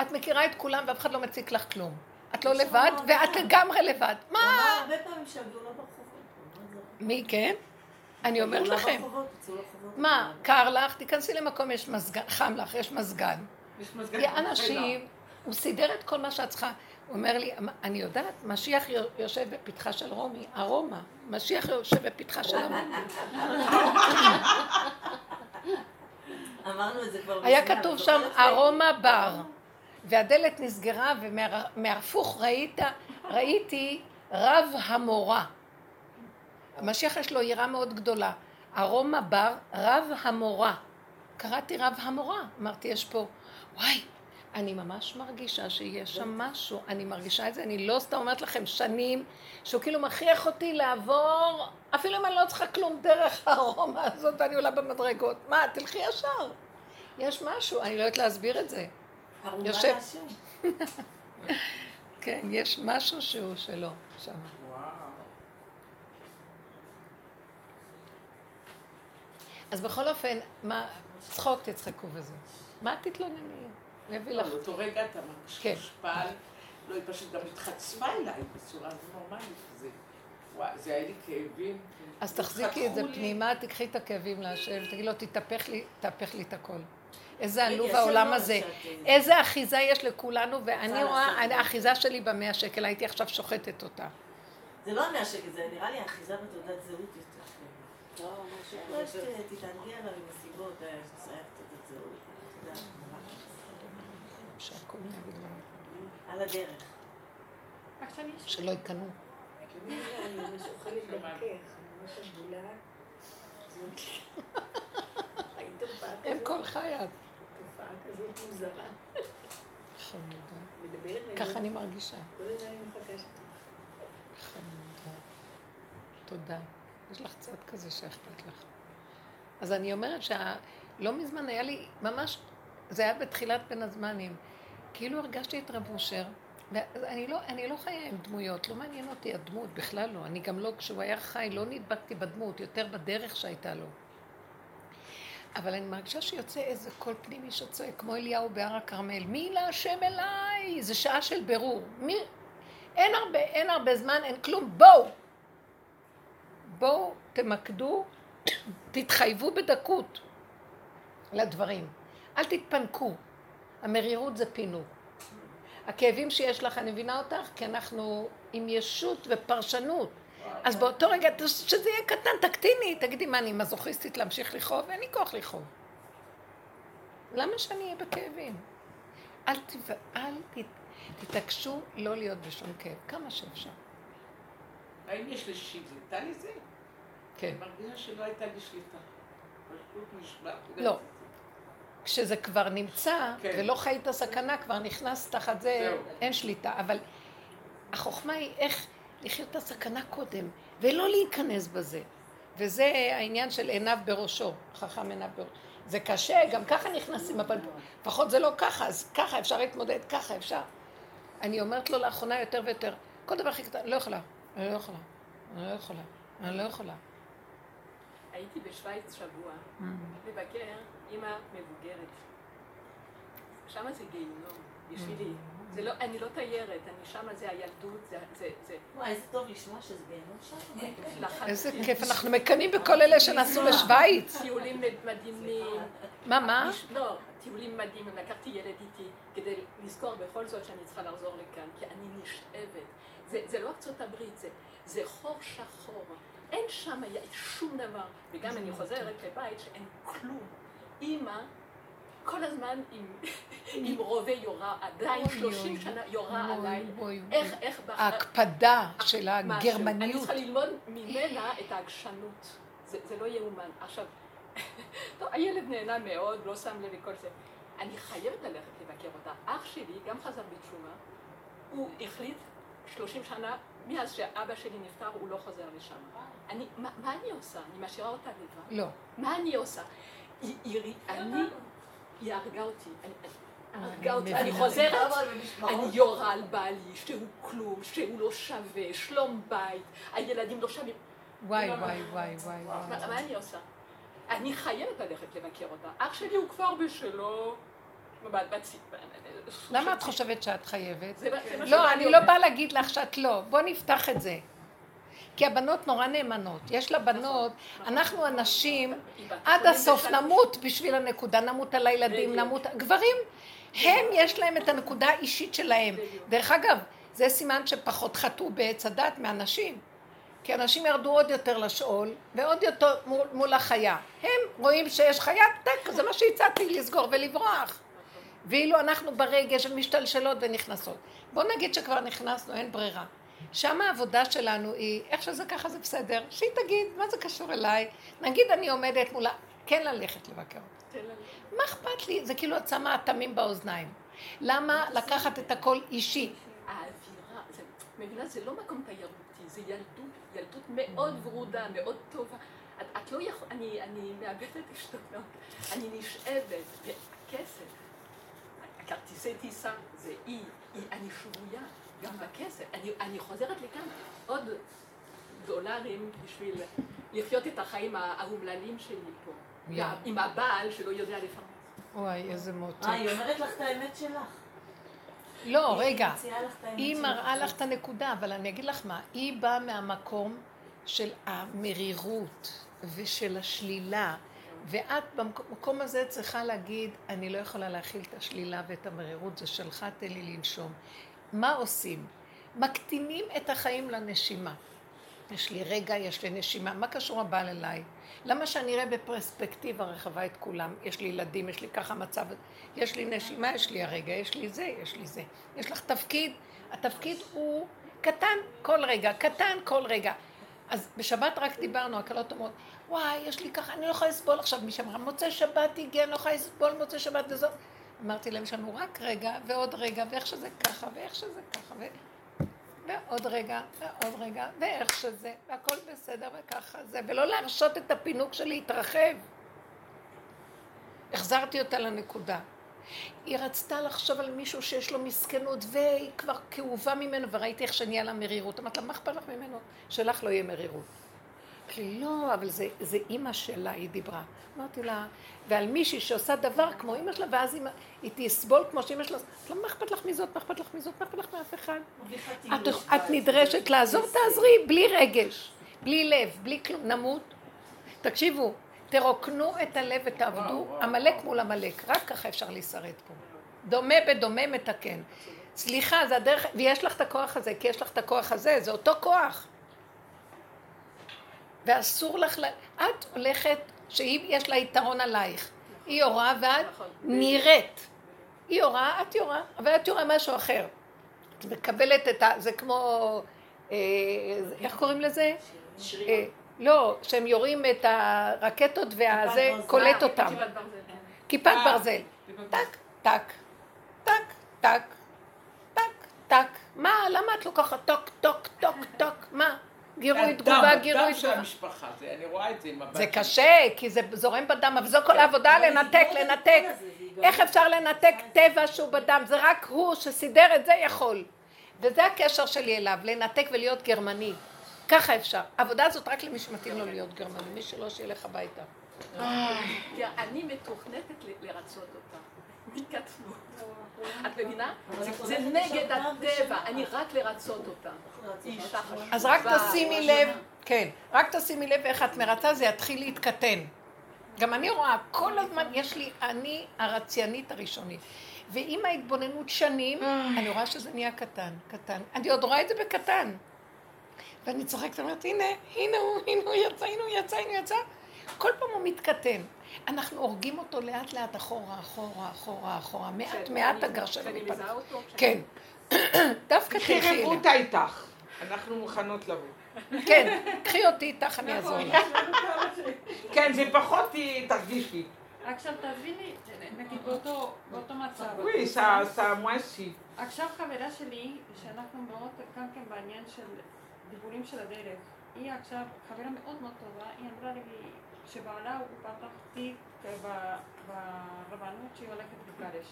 את מכירה את כולם ואף אחד לא מציק לך כלום. את לא לבד ואת לגמרי לבד. הוא מה? אמר הרבה פעמים שהגאולה ברחובות. מי כן? אני אומרת לכם. מה, קר לך? תיכנסי למקום, יש מזגן, חם לך, יש מזגן. יש מזגן. אנשים, הוא סידר את כל מה שאת צריכה. הוא אומר לי, אני יודעת, משיח יושב בפתחה של רומי, ארומה, משיח יושב בפתחה של רומי. אמרנו את זה כבר היה כתוב שם זוכרת? ארומה בר, והדלת נסגרה, ומהפוך ראית, ראיתי רב המורה. המשיח יש לו יראה מאוד גדולה. ארומה בר, רב המורה. קראתי רב המורה, אמרתי, יש פה, וואי, אני ממש מרגישה שיש שם משהו, אני מרגישה את זה, אני לא סתם אומרת לכם שנים, שהוא כאילו מכריח אותי לעבור, אפילו אם אני לא צריכה כלום דרך הארומה הזאת, ואני עולה במדרגות. מה, תלכי ישר. יש משהו, אני לא יודעת להסביר את זה. יושב-. כן, יש משהו שהוא שלו שם. אז בכל אופן, מה, צחוק תצחקו בזה. מה תתלונני? אני אביא לא, לך. באותו רגע אתה מרגיש כן. מושפל. לא, היא פשוט גם התחצפה אליי בצורה לא נורמלית. זה, היה לי כאבים. אז תחזיקי את זה. פנימה, תקחי את הכאבים להשם, תגידי לו, תתהפך לי, תהפך לי את הכל. איזה רגע, עלוב העולם הזה. זה. איזה אחיזה יש לכולנו, ואני רואה. האחיזה שלי במאה שקל, הייתי עכשיו שוחטת אותה. זה לא המאה שקל, זה נראה לי האחיזה בתעודת זהות יותר. לא, משהו לא, כזה. ת- תתענגי עליו עם הסיבות, על הדרך. שלא יקנו. אין? כל חיית. תופעה כזאת מוזרה. חמודה. ככה אני מרגישה. כל הזמן אני מחכה שתהיה. חמודה. תודה. יש לך צד כזה שאכפת לך. אז אני אומרת שלא מזמן היה לי, ממש, זה היה בתחילת בין הזמנים. כאילו הרגשתי את רב אושר, ואני לא, אני לא חיה עם דמויות, לא מעניין אותי הדמות, בכלל לא. אני גם לא, כשהוא היה חי, לא נדבקתי בדמות, יותר בדרך שהייתה לו. אבל אני מרגישה שיוצא איזה קול פנימי שצועק, כמו אליהו בהר הכרמל, מי להשם אליי? זה שעה של בירור. מי... אין הרבה, אין הרבה זמן, אין כלום, בואו. בואו, תמקדו, תתחייבו בדקות לדברים. אל תתפנקו. המרירות זה פינוק. הכאבים שיש לך, אני מבינה אותך, כי אנחנו עם ישות ופרשנות. אז באותו רגע, שזה יהיה קטן, תקטיני, תגידי, מה, אני מזוכיסטית להמשיך לכאוב? אין לי כוח לכאוב. למה שאני אהיה בכאבים? אל, תב... אל ת... תתעקשו לא להיות בשום כאב, כמה שאפשר. האם יש לי שליטה לזה? כן. אני מרגישה שלא הייתה לי שליטה. פשוט. לא. כשזה כבר נמצא, כן. ולא חי את הסכנה, כבר נכנס תחת זה, זהו. אין שליטה. אבל החוכמה היא איך לחיות את הסכנה קודם, ולא להיכנס בזה. וזה העניין של עיניו בראשו, חכם עיניו בראשו. זה קשה, גם ככה נכנסים, אבל לפחות זה לא ככה, אז ככה אפשר להתמודד, ככה אפשר. אני אומרת לו לאחרונה יותר ויותר, כל דבר הכי קטן, לא יכולה, אני לא יכולה, אני לא יכולה, אני לא יכולה. הייתי בשוויץ שבוע, לבקר אימא מבוגרת. שם זה גיהינום, בשבילי. זה לא, אני לא תיירת, אני שמה זה הילדות, זה... זה, זה וואי, איזה טוב לשמוע שזה גיהנום שם. איזה כיף, אנחנו מקנאים בכל אלה שנסעו לשוויץ. טיולים מדהימים. מה, מה? לא, טיולים מדהימים, לקחתי ילד איתי כדי לזכור בכל זאת שאני צריכה לחזור לכאן, כי אני נשאבת. זה, זה לא ארצות הברית, זה, זה חור שחור. אין שם שום דבר. וגם אני חוזרת לבית שאין כלום. אימא כל הזמן עם, עם רובה יורה, עדיין אוי, 30 אוי, שנה יורה. אוי, איך. איך... ההקפדה של משהו. אני הגרמניות. צריכה ללמוד ממנה את העקשנות. זה, זה לא יאומן. עכשיו, טוב, הילד נהנה מאוד, לא שם לב לכל זה. אני חייבת ללכת לבקר אותה. אח שלי גם חזר בתשובה. הוא החליט 30 שנה, מאז שאבא שלי נפטר, הוא לא חוזר לשם. אני, מה, מה אני עושה? אני משאירה אותה לבד? לא. מה אני עושה? היא, היא, אני, היא הרגה אותי. אני, אני הרגה אותי. אני חוזרת. אני יורה על בעלי, שהוא כלום, שהוא לא שווה, שלום בית, הילדים לא שווים. וואי, וואי, וואי, וואי, מה, אני עושה? אני חייבת ללכת לבקר אותה. אח שלי הוא כבר בשלו. בת- בת- למה את חושבת שאת חייבת? לא, אני לא. באה להגיד לך שאת לא. בוא נפתח את זה. כי הבנות נורא נאמנות. יש לבנות, אנחנו הנשים, עד הסוף נמות בשביל הנקודה, נמות על הילדים. נמות... גברים, הם יש להם את הנקודה האישית שלהם. דרך אגב, זה סימן שפחות חטאו בעץ הדת מאנשים. כי אנשים ירדו עוד יותר לשאול, ועוד יותר מול, מול החיה. הם רואים שיש חיה, טק, זה מה שהצעתי, לסגור ולברוח. ואילו אנחנו ברגש ומשתלשלות ונכנסות. בוא נגיד שכבר נכנסנו, אין ברירה. שם העבודה שלנו היא, איך שזה ככה זה בסדר, שהיא תגיד, מה זה קשור אליי? נגיד אני עומדת מולה, כן ללכת לבקר אותה. מה אכפת לי? זה כאילו את שמה אטמים באוזניים. למה לקחת את הכל אישי? האווירה, מבינה, זה לא מקום תיירותי, זה ילדות, ילדות מאוד ורודה, מאוד טובה. את, את לא יכול, אני, אני מאבדת עשתונות, אני נשאבת, והכסף, הכרטיסי טיסה, זה אי, אי, אני שבויה, גם בכסף. אני, אני חוזרת לכאן עוד דולרים בשביל לחיות את החיים האומללים שלי פה. יא. עם הבעל שלא יודע לפרנס. וואי, איזה מותק. אה, היא אומרת לך את האמת שלך. לא, היא רגע. היא. מראה לך את הנקודה, אבל אני אגיד לך מה, היא באה מהמקום של המרירות ושל השלילה, ואת במקום הזה צריכה להגיד, אני לא יכולה להכיל את השלילה ואת המרירות, זה שלך, תן לי לנשום. מה עושים? מקטינים את החיים לנשימה. יש לי רגע, יש לי נשימה, מה קשור הבעל אליי? למה שאני אראה בפרספקטיבה רחבה את כולם? יש לי ילדים, יש לי ככה מצב, יש לי נשימה, יש לי הרגע, יש לי זה, יש לי זה. יש לך תפקיד, התפקיד הוא קטן כל רגע, קטן כל רגע. אז בשבת רק דיברנו, הקלות אומרות, וואי, יש לי ככה, אני לא יכולה לסבול עכשיו, מי שאמרה, מוצאי שבת הגיע, אני לא יכולה לסבול מוצאי שבת וזאת. אמרתי להם, יש לנו רק רגע ועוד רגע, ואיך שזה ככה, ואיך שזה ככה, ו... ועוד רגע, ועוד רגע, ואיך שזה, והכל בסדר, וככה זה, ולא להרשות את הפינוק שלי להתרחב. החזרתי אותה לנקודה. היא רצתה לחשוב על מישהו שיש לו מסכנות, והיא כבר כאובה ממנו, וראיתי איך שנהיה לה מרירות. אמרתי לה, מה אכפת לך ממנו? שלך לא יהיה מרירות. אמרתי לא, אבל זה, זה אימא שלה, היא דיברה. אמרתי לה, ועל מישהי שעושה דבר כמו אימא שלה, ואז אימא, היא תסבול כמו שאימא שלה, לה, מה אכפת לך מזאת, מה אכפת לך מזאת, מה אכפת לך מאף אחד? את, את נדרשת לעזור, תעזרי, בלי רגש, בלי לב, בלי כלום, נמות. תקשיבו, תרוקנו את הלב ותעבדו, עמלק מול עמלק, רק ככה אפשר להישרד פה. דומה בדומה מתקן. סליחה, זה הדרך, ויש לך את הכוח הזה, כי יש לך את הכוח הזה, זה אותו כוח. ואסור לך. את הולכת, שהיא יש לה יתרון עלייך. היא יורה ואת נכון. נראית. היא יורה, את יורה, אבל את יורה משהו אחר. את מקבלת את ה... זה כמו... אה, איך קוראים לזה? אה, לא, שהם יורים את הרקטות והזה. קולט אה, אותם. כיפת ברזל. כיפת ברזל. טק, טק, טק, טק, טק, טק. מה, למה את לוקחת טוק, טוק, טוק, טוק? מה? גירוי תגובה, הדם, גירוי הדם של תגובה. המשפחה, זה- אני רואה את זה עם הבת זה. קשה, כי זה זורם בדם, אבל זו כל העבודה, אבל לנתק, את לנתק. איך אפשר לנתק טבע שהוא בדם? זה רק הוא שסידר את זה יכול. וזה הקשר שלי אליו, לנתק ולהיות גרמני. ככה אפשר. העבודה הזאת רק למי שמתאים לו להיות גרמני, מי שלא, שילך הביתה. כי אני מתוכנתת לרצות אותה. התקטנות. את מבינה? זה נגד הטבע, אני רק לרצות אותה. אז רק תשימי לב, כן, רק תשימי לב איך את מרצה, זה יתחיל להתקטן. גם אני רואה, כל הזמן יש לי, אני הרציינית הראשונית. ועם ההתבוננות שנים, אני רואה שזה נהיה קטן, קטן. אני עוד רואה את זה בקטן. ואני צוחקת, אומרת, הנה, הנה הוא, הנה הוא יצא, הנה הוא יצא, הנה הוא יצא. כל פעם הוא מתקטן. אנחנו הורגים אותו לאט לאט אחורה, אחורה, אחורה, אחורה. מעט מעט הגר שלו שאני מתפתח. מזהה אותו? כן. דווקא תלכי אליה. רבותא איתך. אנחנו מוכנות לבוא. כן, קחי אותי איתך, אני אעזור לך. כן, זה פחות אה, תרגישי. עכשיו תביני, נגיד באותו, מצב. וואי, סע, סע, מואסי. עכשיו חברה שלי, שאנחנו מאוד גם כן בעניין של דיבורים של הדרך, היא עכשיו חברה מאוד מאוד טובה, היא אמרה לי שבעלה הוא פתח תיק ברבנות שהיא הולכת להתגרש.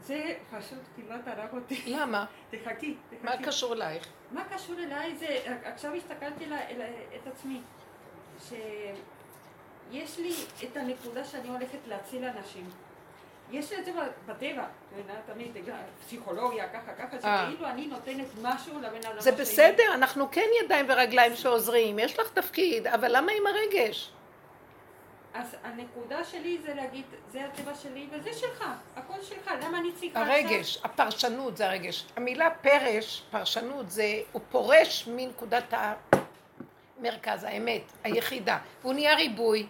זה פשוט כמעט הרג אותי. למה? תחכי, מה תחכי. קשור אלייך? מה קשור אליי זה, עכשיו הסתכלתי לה- אל- את עצמי, שיש לי את הנקודה שאני הולכת להציל אנשים. יש את זה בטבע, תמיד, פסיכולוגיה, ככה, ככה, אה. שכאילו אני נותנת משהו לבן אדם זה. בסדר, אנחנו כן ידיים ורגליים שעוזרים, יש לך תפקיד, אבל למה עם הרגש? אז הנקודה שלי זה להגיד, זה הטבע שלי וזה שלך, הכל שלך, למה אני צריכה הרגש, הפרשנות זה הרגש. המילה פרש, פרשנות, זה, הוא פורש מנקודת המרכז, האמת, היחידה. והוא נהיה ריבוי.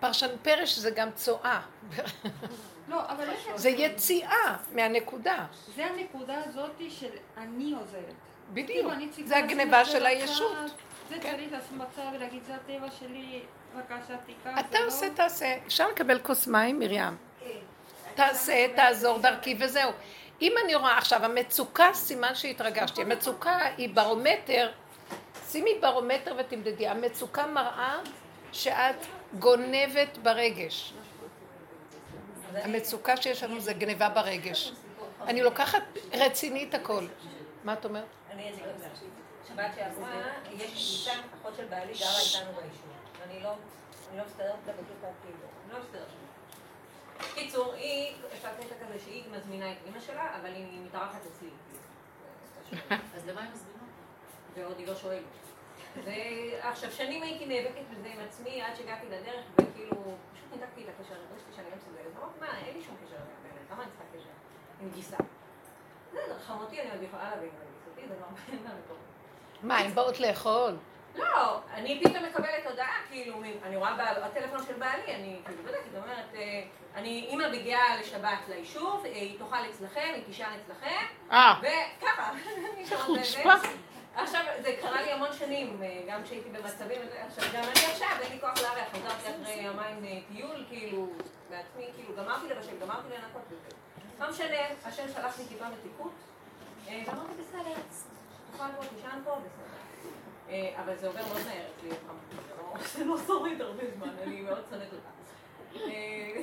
פרשן, פרש זה גם צואה. לא, אבל יש... זה יציאה מהנקודה. זה הנקודה הזאת של אני עוזרת. בדיוק. כאילו, זה הגניבה של הישות. זה כן. צריך בצד ולהגיד, זה הטבע שלי, בבקשה תיקח. אתה לא- עושה, תעשה. אפשר לקבל כוס מים, מרים? תעשה, תעזור דרכי וזהו. אם אני רואה עכשיו, המצוקה, סימן שהתרגשתי. המצוקה היא ברומטר, שימי ברומטר ותמדדי. המצוקה מראה שאת גונבת ברגש. המצוקה שיש לנו זה גניבה ברגש. אני לוקחת רצינית הכל. מה את אומרת? אני אציג אותה. שבת שעברה, יש קבוצה, אחות של בעלי גרה איתנו ביישוב. אני לא, אני לא מסתדרת איתה בקטע כאילו, אני לא מסתדרת. קיצור, היא, יש לה קטע כזה שהיא מזמינה את אמא שלה, אבל היא מתארחת אצלי. אז למה הם הזמינו? ועוד היא לא שואלת. ועכשיו, שנים הייתי נאבקת בזה עם עצמי עד שהגעתי לדרך, וכאילו, פשוט ניתקתי את הקשר, הרגשתי שאני לא. אמרתי, מה, אין לי שום קשר באמת, למה אני צריכה קשר? עם גיסה. בסדר, חמותי אני עוד יכולה להבין, אבל גיסתי זה לא מקום. מה, הן באות לאכול? לא, אני פתאום מקבלת הודעה, כאילו, אני רואה בטלפון של בעלי, אני כאילו בודקת, היא אומרת, אני, אימא מגיעה לשבת ליישוב, היא תאכל אצלכם, היא תישן אצלכם, וככה. חוצפה. עכשיו, זה קרה לי המון שנים, גם כשהייתי במצבים, עכשיו גם אני עכשיו, אין לי כוח לארח, חזרתי אחרי יומיים טיול, כאילו, בעצמי, כאילו, גמרתי לבשל, גמרתי לנקות וזה. לא משנה, השם שלח לי טיפה מתיקות, אה, ואמרתי, בסדר, תאכל פה, תישן פה, בסדר. אה, אבל זה עובר מאוד מהר אצלי, זה לא- לא שורד הרבה זמן, אני מאוד שונאת אותה.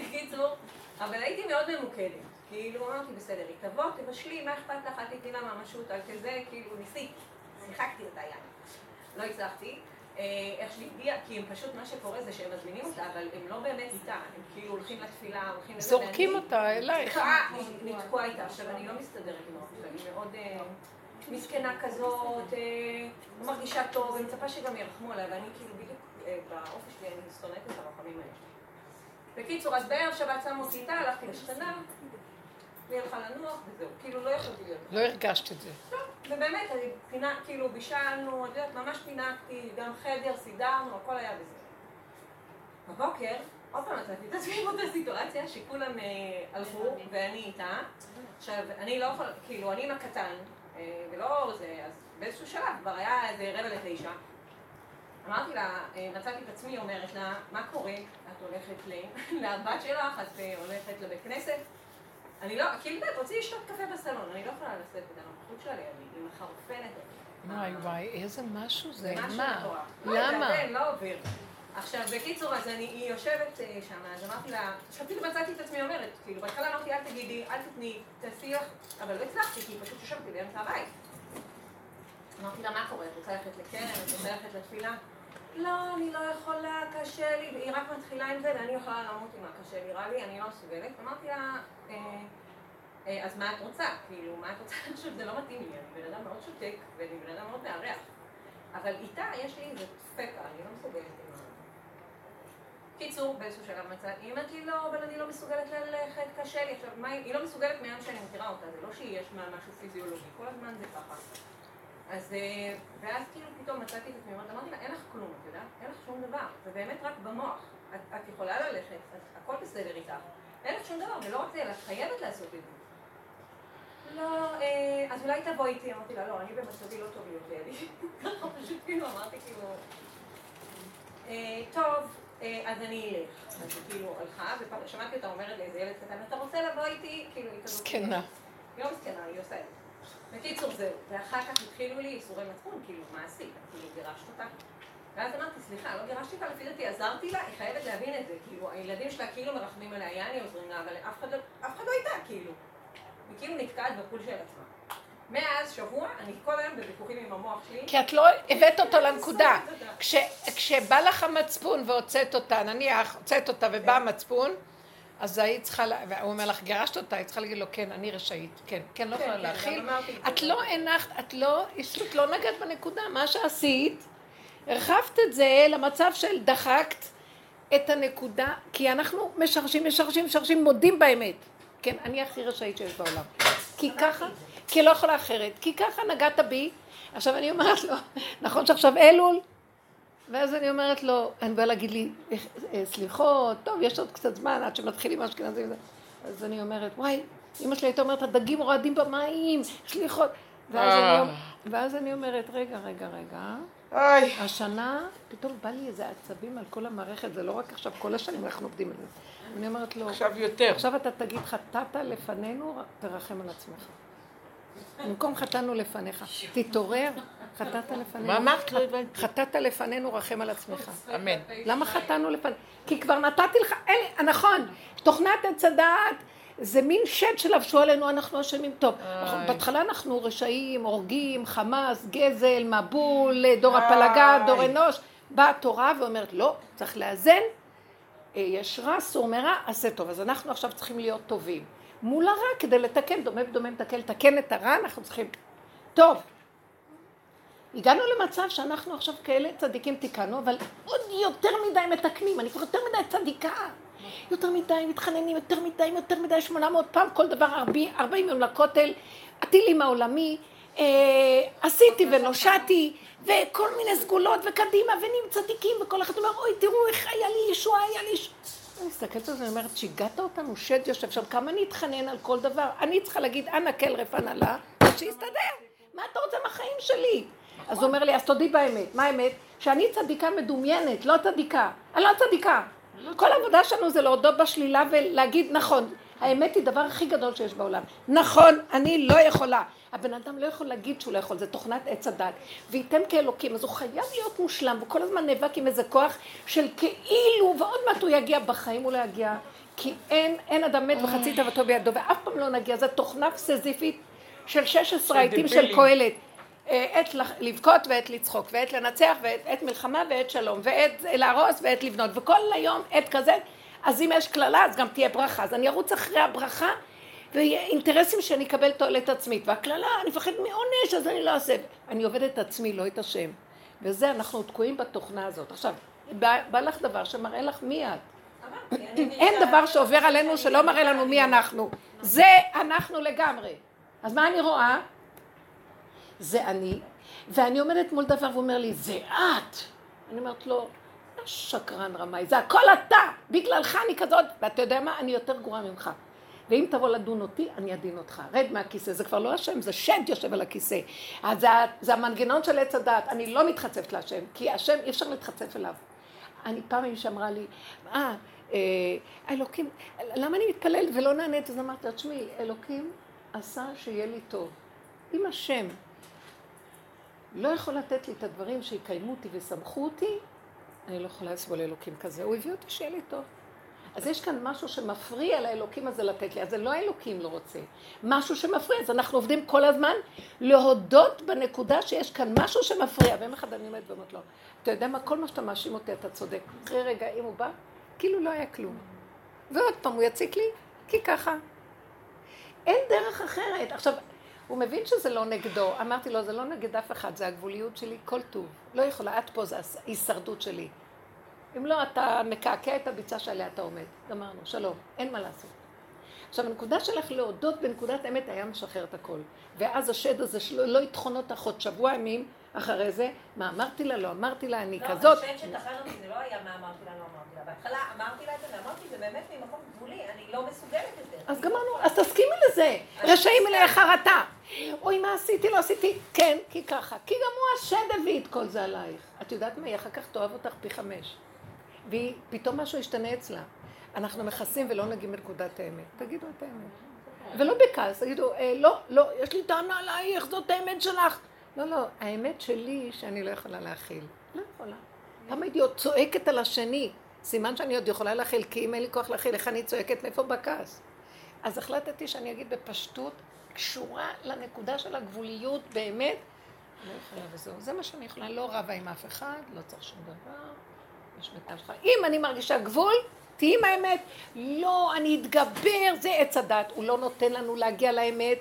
בקיצור, אבל הייתי מאוד ממוקדת. כאילו, אמרתי, בסדר, היא תבוא, תבשלי, מה אכפת לך, אל תתני לה ממשות, על כזה, כאילו, ניסיתי, שיחקתי אותה יד. לא הצלחתי. אה, איך שהיא הגיעה, כי הם פשוט, מה שקורה זה שהם מזמינים אותה, אבל הם לא באמת איתה, הם כאילו הולכים לתפילה, הולכים לזה, זורקים ואני אותה אלייך. תקועה, נתקוע איתה. עכשיו, אני לא מסתדרת עם שלה, היא מאוד אה, מסכנה כזאת, לא מרגישה טוב, ומצפה שגם ירחמו עליה, ואני כאילו בדיוק באופי שלי, אני שונאת את הרחמים האלה. בקיצור, אז בערב שבת שמו אותי איתה, הלכתי לשכנה, והיא הלכה לנוח, וזהו, כאילו לא יכולתי להיות. לא הרגשת את זה. ובאמת, אני פינה, כאילו בישלנו, את יודעת, ממש פינקתי, גם חדר, סידרנו, הכל היה בסדר. בבוקר, עוד פעם מצאתי את עצמי באותה סיטואציה שכולם אה, הלכו ואני איתה. עכשיו, אני לא יכולה, כאילו, אני עם הקטן, אה, ולא זה, אז באיזשהו שלב כבר היה איזה רבע לתשע. אמרתי לה, אה, מצאתי את עצמי אומרת לה, מה קורה? את הולכת לבת שלך, את הולכת לבית כנסת? אני לא, כאילו, רוצה לשתות קפה בסלון, אני לא יכולה לשאת את הנוכחות שלה לידי, היא מחרפנת אותי. וואי וואי, איזה משהו זה. מה? לא למה? לא עובר. עכשיו, בקיצור, אז אני, היא יושבת אה, שם, אז אמרתי לה, עכשיו פתאום מצאתי את עצמי אומרת, כאילו, בהתחלה אמרתי, אל תגידי, אל תתני, תעשי לך, אבל לא הצלחתי, כי היא פשוט יושבת לי באמצע הבית. אמרתי לה, מה קורה? את רוצה ללכת לקרן? את רוצה ללכת לתפילה? לא, אני לא יכולה, קשה לי, והיא רק מתחילה עם זה, ואני יכולה למות עם הקשה לי, אני לא מסוגלת. אמרתי לה, "אה, אה, אז מה את רוצה? כאילו, מה את רוצה? עכשיו, זה לא מתאים לי, אני בן אדם מאוד שותק, ואני בן אדם מאוד מארח. אבל איתה יש לי איזה ספקה, אני לא מסוגלת עם ה... קיצור, באיזשהו שלב מצאת, היא אומרת לי לא, אבל אני לא מסוגלת ללכת, קשה לי. עכשיו, מה, היא לא מסוגלת מהיום שאני מכירה אותה, זה לא שיש לה משהו פיזיולוגי, כל הזמן זה ככה. אז, אה, ואז כאילו פתאום מצאתי את עצמי, אמרתי לה, אין לך כלום, את יודעת? אין לך שום דבר, זה באמת רק במוח. את, את יכולה ללכת, את, הכל בסדר איתך. אין לך שום דבר, ולא רק זה, אלא את חייבת לעשות את זה. לא, אה, אז אולי תבואי איתי, אמרתי לה, לא, אני במצבי לא טוב לידי. ככה פשוט כאילו אמרתי כאילו, אה, טוב, אה, אז אני אלך. אז היא כאילו הלכה, ושמעתי אותה אומרת לאיזה ילד קטן, אתה רוצה לבוא איתי? כאילו, היא כזאת... זקנה. היא לא מסכנה, היא עושה את זה. בקיצור, זהו. ואחר כך התחילו לי ייסורי מצפון, כאילו, מה עשית? כאילו, גירשת אותה? ואז אמרתי, סליחה, לא גירשתי אותה, לפי דעתי עזרתי לה, היא חייבת להבין את זה. כאילו, הילדים שלה כאילו מרחמים עליה, יעני עוזרים לה, אבל אף אחד לא, אף אחד לא איתה, כאילו. היא כאילו נתקעת בפול של עצמה. מאז שבוע, אני כל היום בוויכוחים עם המוח שלי. כי את לא הבאת אותו לנקודה. כש, כשבא לך המצפון והוצאת אותה, נניח, הוצאת אותה ובא המצפון, אז היית צריכה, והוא אומר לך, גירשת אותה, היית צריכה להגיד לו, כן, אני רשאית, כן, כן, לא כן, יכולה כן, להכיל. את זה. לא הנחת, את לא, פשוט לא נגעת בנקודה. מה שעשית, הרחבת את זה למצב של דחקת את הנקודה, כי אנחנו משרשים, משרשים, משרשים, מודים באמת. כן, אני הכי רשאית שיש בעולם. כי ככה, כי לא יכולה אחרת, כי ככה נגעת בי. עכשיו אני אומרת לו, נכון שעכשיו אלול? ואז אני אומרת לו, אני באה להגיד לי, "אה, סליחות, טוב, יש עוד קצת זמן עד שמתחילים אשכנזים וזה. אז אני אומרת, וואי, אמא שלי הייתה אומרת, הדגים רועדים במים, סליחות. ואז, אה. אני, ואז אני אומרת, רגע, רגע, רגע, אוי. השנה, פתאום בא לי איזה עצבים על כל המערכת, זה לא רק עכשיו, כל השנים אנחנו עובדים על זה. אני אומרת לו, עכשיו יותר. עכשיו אתה תגיד, חטאת לפנינו, תרחם על עצמך. במקום חטאנו לפניך, תתעורר, חטאת לפנינו. מה אמרת? לא הבנתי. חטאת לפנינו, רחם על עצמך. אמן. למה חטאנו לפנינו? כי כבר נתתי לך, אין לי, נכון, תוכנת עץ הדעת זה מין שד שלבשו עלינו, אנחנו אשמים טוב. בהתחלה אנחנו רשעים, הורגים, חמאס, גזל, מבול, דור הפלגה. דור אנוש. באה התורה ואומרת, לא, צריך לאזן, אה, יש רע, סור מרע, עשה טוב. אז אנחנו עכשיו צריכים להיות טובים. מול הרע כדי לתקן, דומה ודומה מתקן, לתקן את הרע, אנחנו צריכים... טוב. הגענו למצב שאנחנו עכשיו כאלה צדיקים תיקנו, אבל עוד יותר מדי מתקנים, אני כבר יותר מדי צדיקה. יותר מדי מתחננים, יותר מדי, יותר מדי, 800 פעם, כל דבר 40 40 יום לכותל, הטילים העולמי, אה, עשיתי ונושעתי, וכל מיני סגולות, וקדימה, ונהיים צדיקים, וכל אחד אומר, אוי, תראו איך היה לי ישועה, היה לי ישועה. אני מסתכלת על זה, אני אומרת, שיגעת אותנו, שד יושב שם, כמה אני אתחנן על כל דבר? אני צריכה להגיד, אנא כל רפן עלה, שיסתדר. מה אתה רוצה מהחיים שלי? אז הוא אומר לי, אז תודי באמת. מה האמת? שאני צדיקה מדומיינת, לא צדיקה. אני לא צדיקה. כל העבודה שלנו זה להודות בשלילה ולהגיד, נכון, האמת היא דבר הכי גדול שיש בעולם. נכון, אני לא יכולה. הבן אדם לא יכול להגיד שהוא לא יכול, זה תוכנת עץ הדת. וייתם כאלוקים, אז הוא חייב להיות מושלם, וכל הזמן נאבק עם איזה כוח של כאילו, ועוד מעט הוא יגיע, בחיים הוא לא יגיע. כי אין, אין אדם מת וחצי תאוותו בידו, ואף פעם לא נגיע. זו תוכנה פסזיפית של 16 העיתים של. קהלת. אה, עת לבכות ועת לצחוק, ועת לנצח, ועת עת מלחמה ועת שלום, ועת להרוס ועת לבנות, וכל היום עת כזה, אז אם יש קללה אז גם תהיה ברכה, אז אני ארוץ אחרי הברכה, ויהיה אינטרסים שאני אקבל תועלת עצמית, והקללה, אני מפחד מעונש, אז אני לא אעשה, אני עובדת את עצמי, לא את השם, וזה, אנחנו תקועים בתוכנה הזאת. עכשיו, בא, בא לך דבר שמראה לך מי את. אין דבר שעובר עלינו שלא מראה לנו מי אנחנו. זה אנחנו לגמרי. אז מה אני רואה? זה אני, ואני עומדת מול דבר ואומר לי, זה את. אני אומרת לו, "אתה שקרן רמאי, זה הכל אתה, בגללך אני כזאת, ואתה יודע מה, אני יותר גרועה ממך. ואם תבוא לדון אותי, אני אדין אותך. רד מהכיסא, זה כבר לא השם, זה שד יושב על הכיסא. אז זה, זה המנגנון של עץ הדעת, אני לא מתחצפת להשם, כי השם אי אפשר להתחצף אליו. אני פעם מישהי אמרה לי, אה, אה, אלוקים, למה אני מתפללת ולא נענית? אז אמרתי לה, תשמעי, אלוקים עשה שיהיה לי טוב. אם השם לא יכול לתת לי את הדברים שיקיימו אותי ושמחו אותי, אני לא יכולה לסבול אלוקים כזה. הוא הביא אותי שיהיה לי טוב. אז יש כאן משהו שמפריע לאלוקים הזה לתת לי, אז זה לא האלוקים לא רוצה. משהו שמפריע, אז אנחנו עובדים כל הזמן להודות בנקודה שיש כאן משהו שמפריע. ויום אחד אני עומדת ואומרת לו, אתה יודע מה, כל מה שאתה מאשים אותי, אתה צודק. אחרי רגע, אם הוא בא, כאילו לא היה כלום. ועוד פעם הוא יציק לי, כי ככה. אין דרך אחרת. עכשיו, הוא מבין שזה לא נגדו. אמרתי לו, זה לא נגד אף אחד, זה הגבוליות שלי, כל טוב. לא יכולה, את פה, זה ההישרדות שלי. אם לא, אתה מקעקע את הביצה שעליה אתה עומד. גמרנו, שלום, אין מה לעשות. עכשיו, הנקודה שלך להודות בנקודת אמת היה משחרר את הכל. ואז השד הזה שלו לא יטחון אותך עוד שבוע ימים אחרי זה, מה אמרתי לה, לא אמרתי לה, אני לא, כזאת. השם שטחן אותי זה לא היה מה אמרתי לה, לא אמרתי לה. בהתחלה אמרתי לה את זה, ואמרתי, זה באמת ממקום גבולי, אני לא מסוגלת יותר. אז גמרנו, אז תסכימי לזה. רשעים מלאי חרטה. אוי, מה עשיתי, לא עשיתי. כן, כי ככה. כי גם הוא השד הביא את כל זה עלייך. את יודעת מה, היא אחר כך תאהב אותך פי חמש. והיא, פתאום משהו ישתנה אצלה. אנחנו מכסים ולא נגיעים בנקודת האמת. תגידו את האמת. ולא בכעס, תגידו, אה, לא, לא, יש לי טענה עלייך, זאת האמת שלך. לא, לא, האמת שלי שאני לא יכולה להכיל. לא יכולה. פעם הייתי עוד צועקת על השני. סימן שאני עוד יכולה להכיל, כי אם אין לי כוח להכיל, איך אני צועקת? מאיפה בכעס? אז החלטתי שאני אגיד בפשטות, קשורה לנקודה של הגבוליות, באמת, לא יכולה וזהו. זה מה שאני יכולה, לא רבה עם אף אחד, לא צריך שום דבר. יש שלך. אם אני מרגישה גבול, תהיי עם האמת. לא, אני אתגבר, זה עץ הדת. הוא לא נותן לנו להגיע לאמת.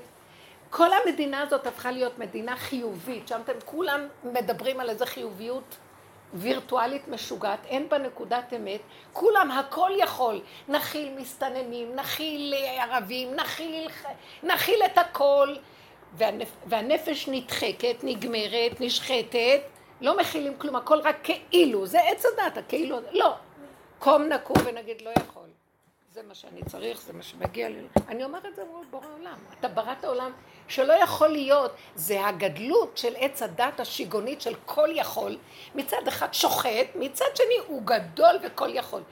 כל המדינה הזאת הפכה להיות מדינה חיובית. שם אתם כולם מדברים על איזה חיוביות וירטואלית משוגעת, אין בה נקודת אמת, כולם הכל יכול, נכיל מסתננים, נכיל ערבים, נכיל, נכיל את הכל, והנפ, והנפש נדחקת, נגמרת, נשחטת, לא מכילים כלום, הכל רק כאילו, זה עץ הדת, הכאילו, לא, קום נקום ונגיד לא יכול. זה מה שאני צריך, זה מה שמגיע לי. אני אומר את זה מול בורא עולם. אתה בראת עולם שלא יכול להיות, זה הגדלות של עץ הדת השיגונית של כל יכול. מצד אחד שוחט, מצד שני הוא גדול וכל יכול.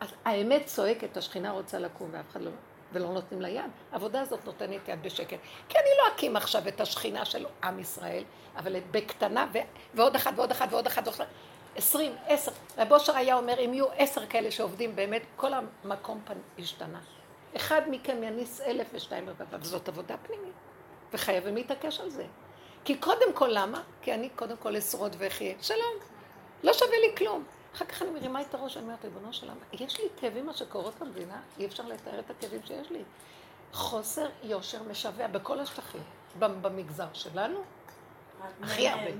אז האמת צועקת, השכינה רוצה לקום ואף אחד לא... ולא נותנים לה יד. העבודה הזאת נותנת יד בשקט. כי אני לא אקים עכשיו את השכינה של עם ישראל, אבל בקטנה, ו... ועוד אחת ועוד אחת ועוד אחת ועוד אחת. 20, 10. רב אושר היה אומר, אם יהיו עשר כאלה שעובדים באמת, כל המקום פן השתנה. אחד מכם יניס אלף ושתיים רבבה, זאת עבודה פנימית, וחייבים להתעקש על זה. כי קודם כל, למה? כי אני קודם כל אשרוד ואחיה. שלום, לא שווה לי כלום. אחר כך אני מרימה את הראש, אני אומרת, ריבונו של עולם, יש לי כאבים מה שקורות במדינה, אי אפשר לתאר את הכאבים שיש לי. חוסר יושר משווע בכל השטחים, במגזר שלנו, הכי הרבה.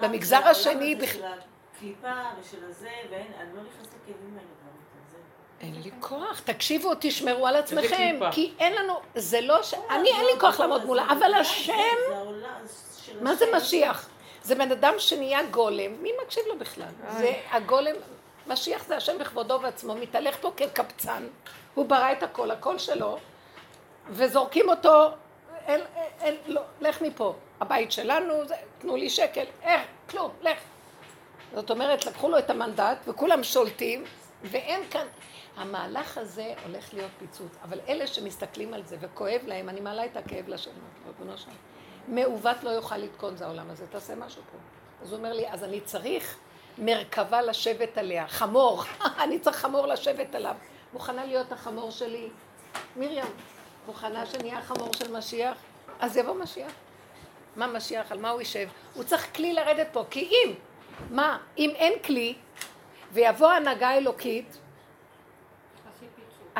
במגזר השני בכלל. הקליפה ושל הזה, ואני לא נכנסת לכאבים האלה. אין לי כוח, תקשיבו, תשמרו על עצמכם, כי אין לנו, זה לא ש... אני אין לי כוח לעמוד מולה, אבל השם, מה זה משיח? זה בן אדם שנהיה גולם, מי מקשיב לו בכלל? זה הגולם, משיח זה השם בכבודו ועצמו, מתהלך פה כקבצן, הוא ברא את הכל, הכל שלו, וזורקים אותו, אין, אין, לא, לך מפה, הבית שלנו, תנו לי שקל, איך, כלום, לך. זאת אומרת, לקחו לו את המנדט וכולם שולטים, ואין כאן, המהלך הזה הולך להיות פיצוץ, אבל אלה שמסתכלים על זה וכואב להם, אני מעלה את הכאב לשם, ריבונו שם. מעוות לא יוכל לתקון זה העולם הזה, תעשה משהו פה. אז הוא אומר לי, אז אני צריך מרכבה לשבת עליה, חמור, אני צריך חמור לשבת עליו. מוכנה להיות החמור שלי? מרים, מוכנה שנהיה החמור של משיח? אז יבוא משיח. מה משיח? על מה הוא יישב? הוא צריך כלי לרדת פה, כי אם, מה, אם אין כלי, ויבוא הנהגה אלוקית,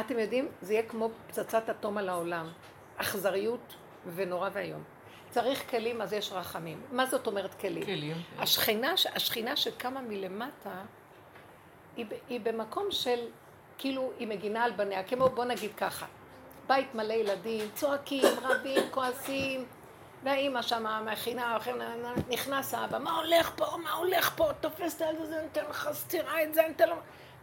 אתם יודעים, זה יהיה כמו פצצת אטום על העולם. אכזריות ונורא ואיום. צריך כלים, אז יש רחמים. מה זאת אומרת כלים? כלים. השכינה, השכינה שקמה מלמטה, היא, היא במקום של, כאילו, היא מגינה על בניה. כמו, בוא נגיד ככה, בית מלא ילדים, צועקים, רבים, כועסים, והאימא שם מכינה, נכנס האבא, מה הולך פה, מה הולך פה, תופס את הילד הזה, אני אתן לך סטירה את זה, אני אתן לו...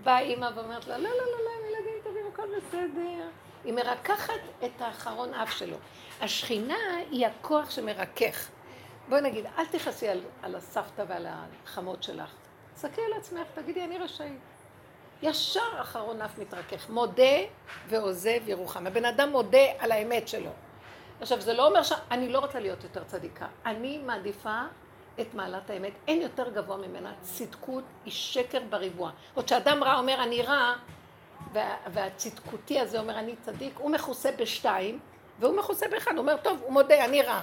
באה אימא ואומרת לה, לא, לא, לא, לא, הם ילדים טובים, הכל בסדר. היא מרככת את האחרון אף שלו. השכינה היא הכוח שמרכך. בואי נגיד, אל תכעסי על, על הסבתא ועל החמות שלך. תסתכלי על עצמך, תגידי, אני רשאית. ישר אחרון אף מתרכך. מודה ועוזב ירוחם. הבן אדם מודה על האמת שלו. עכשיו, זה לא אומר שאני לא רוצה להיות יותר צדיקה. אני מעדיפה את מעלת האמת. אין יותר גבוה ממנה. צדקות היא שקר בריבוע. עוד שאדם רע אומר, אני רע, וה, והצדקותי הזה אומר אני צדיק, הוא מכוסה בשתיים, והוא מכוסה באחד, הוא אומר טוב, הוא מודה, אני רע.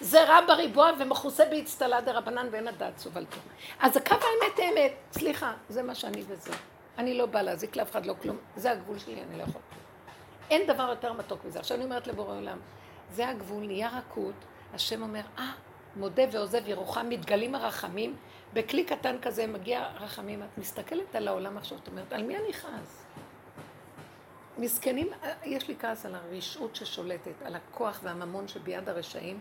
זה רע בריבוע ומכוסה באצטלה דה רבנן ואין הדעת סובלתו. אז הקו האמת האמת, סליחה, זה מה שאני וזה. אני לא באה להזיק לאף אחד, לא כלום. זה הגבול שלי, אני לא יכול כלום. אין דבר יותר מתוק מזה. עכשיו אני אומרת לבורא עולם, זה הגבול, נהיה רכות, השם אומר, אה, מודה ועוזב ירוחם, מתגלים הרחמים, בכלי קטן כזה מגיע רחמים, את מסתכלת על העולם עכשיו, את אומרת, על מי אני כעס? מסכנים, יש לי כעס על הרשעות ששולטת, על הכוח והממון שביד הרשעים,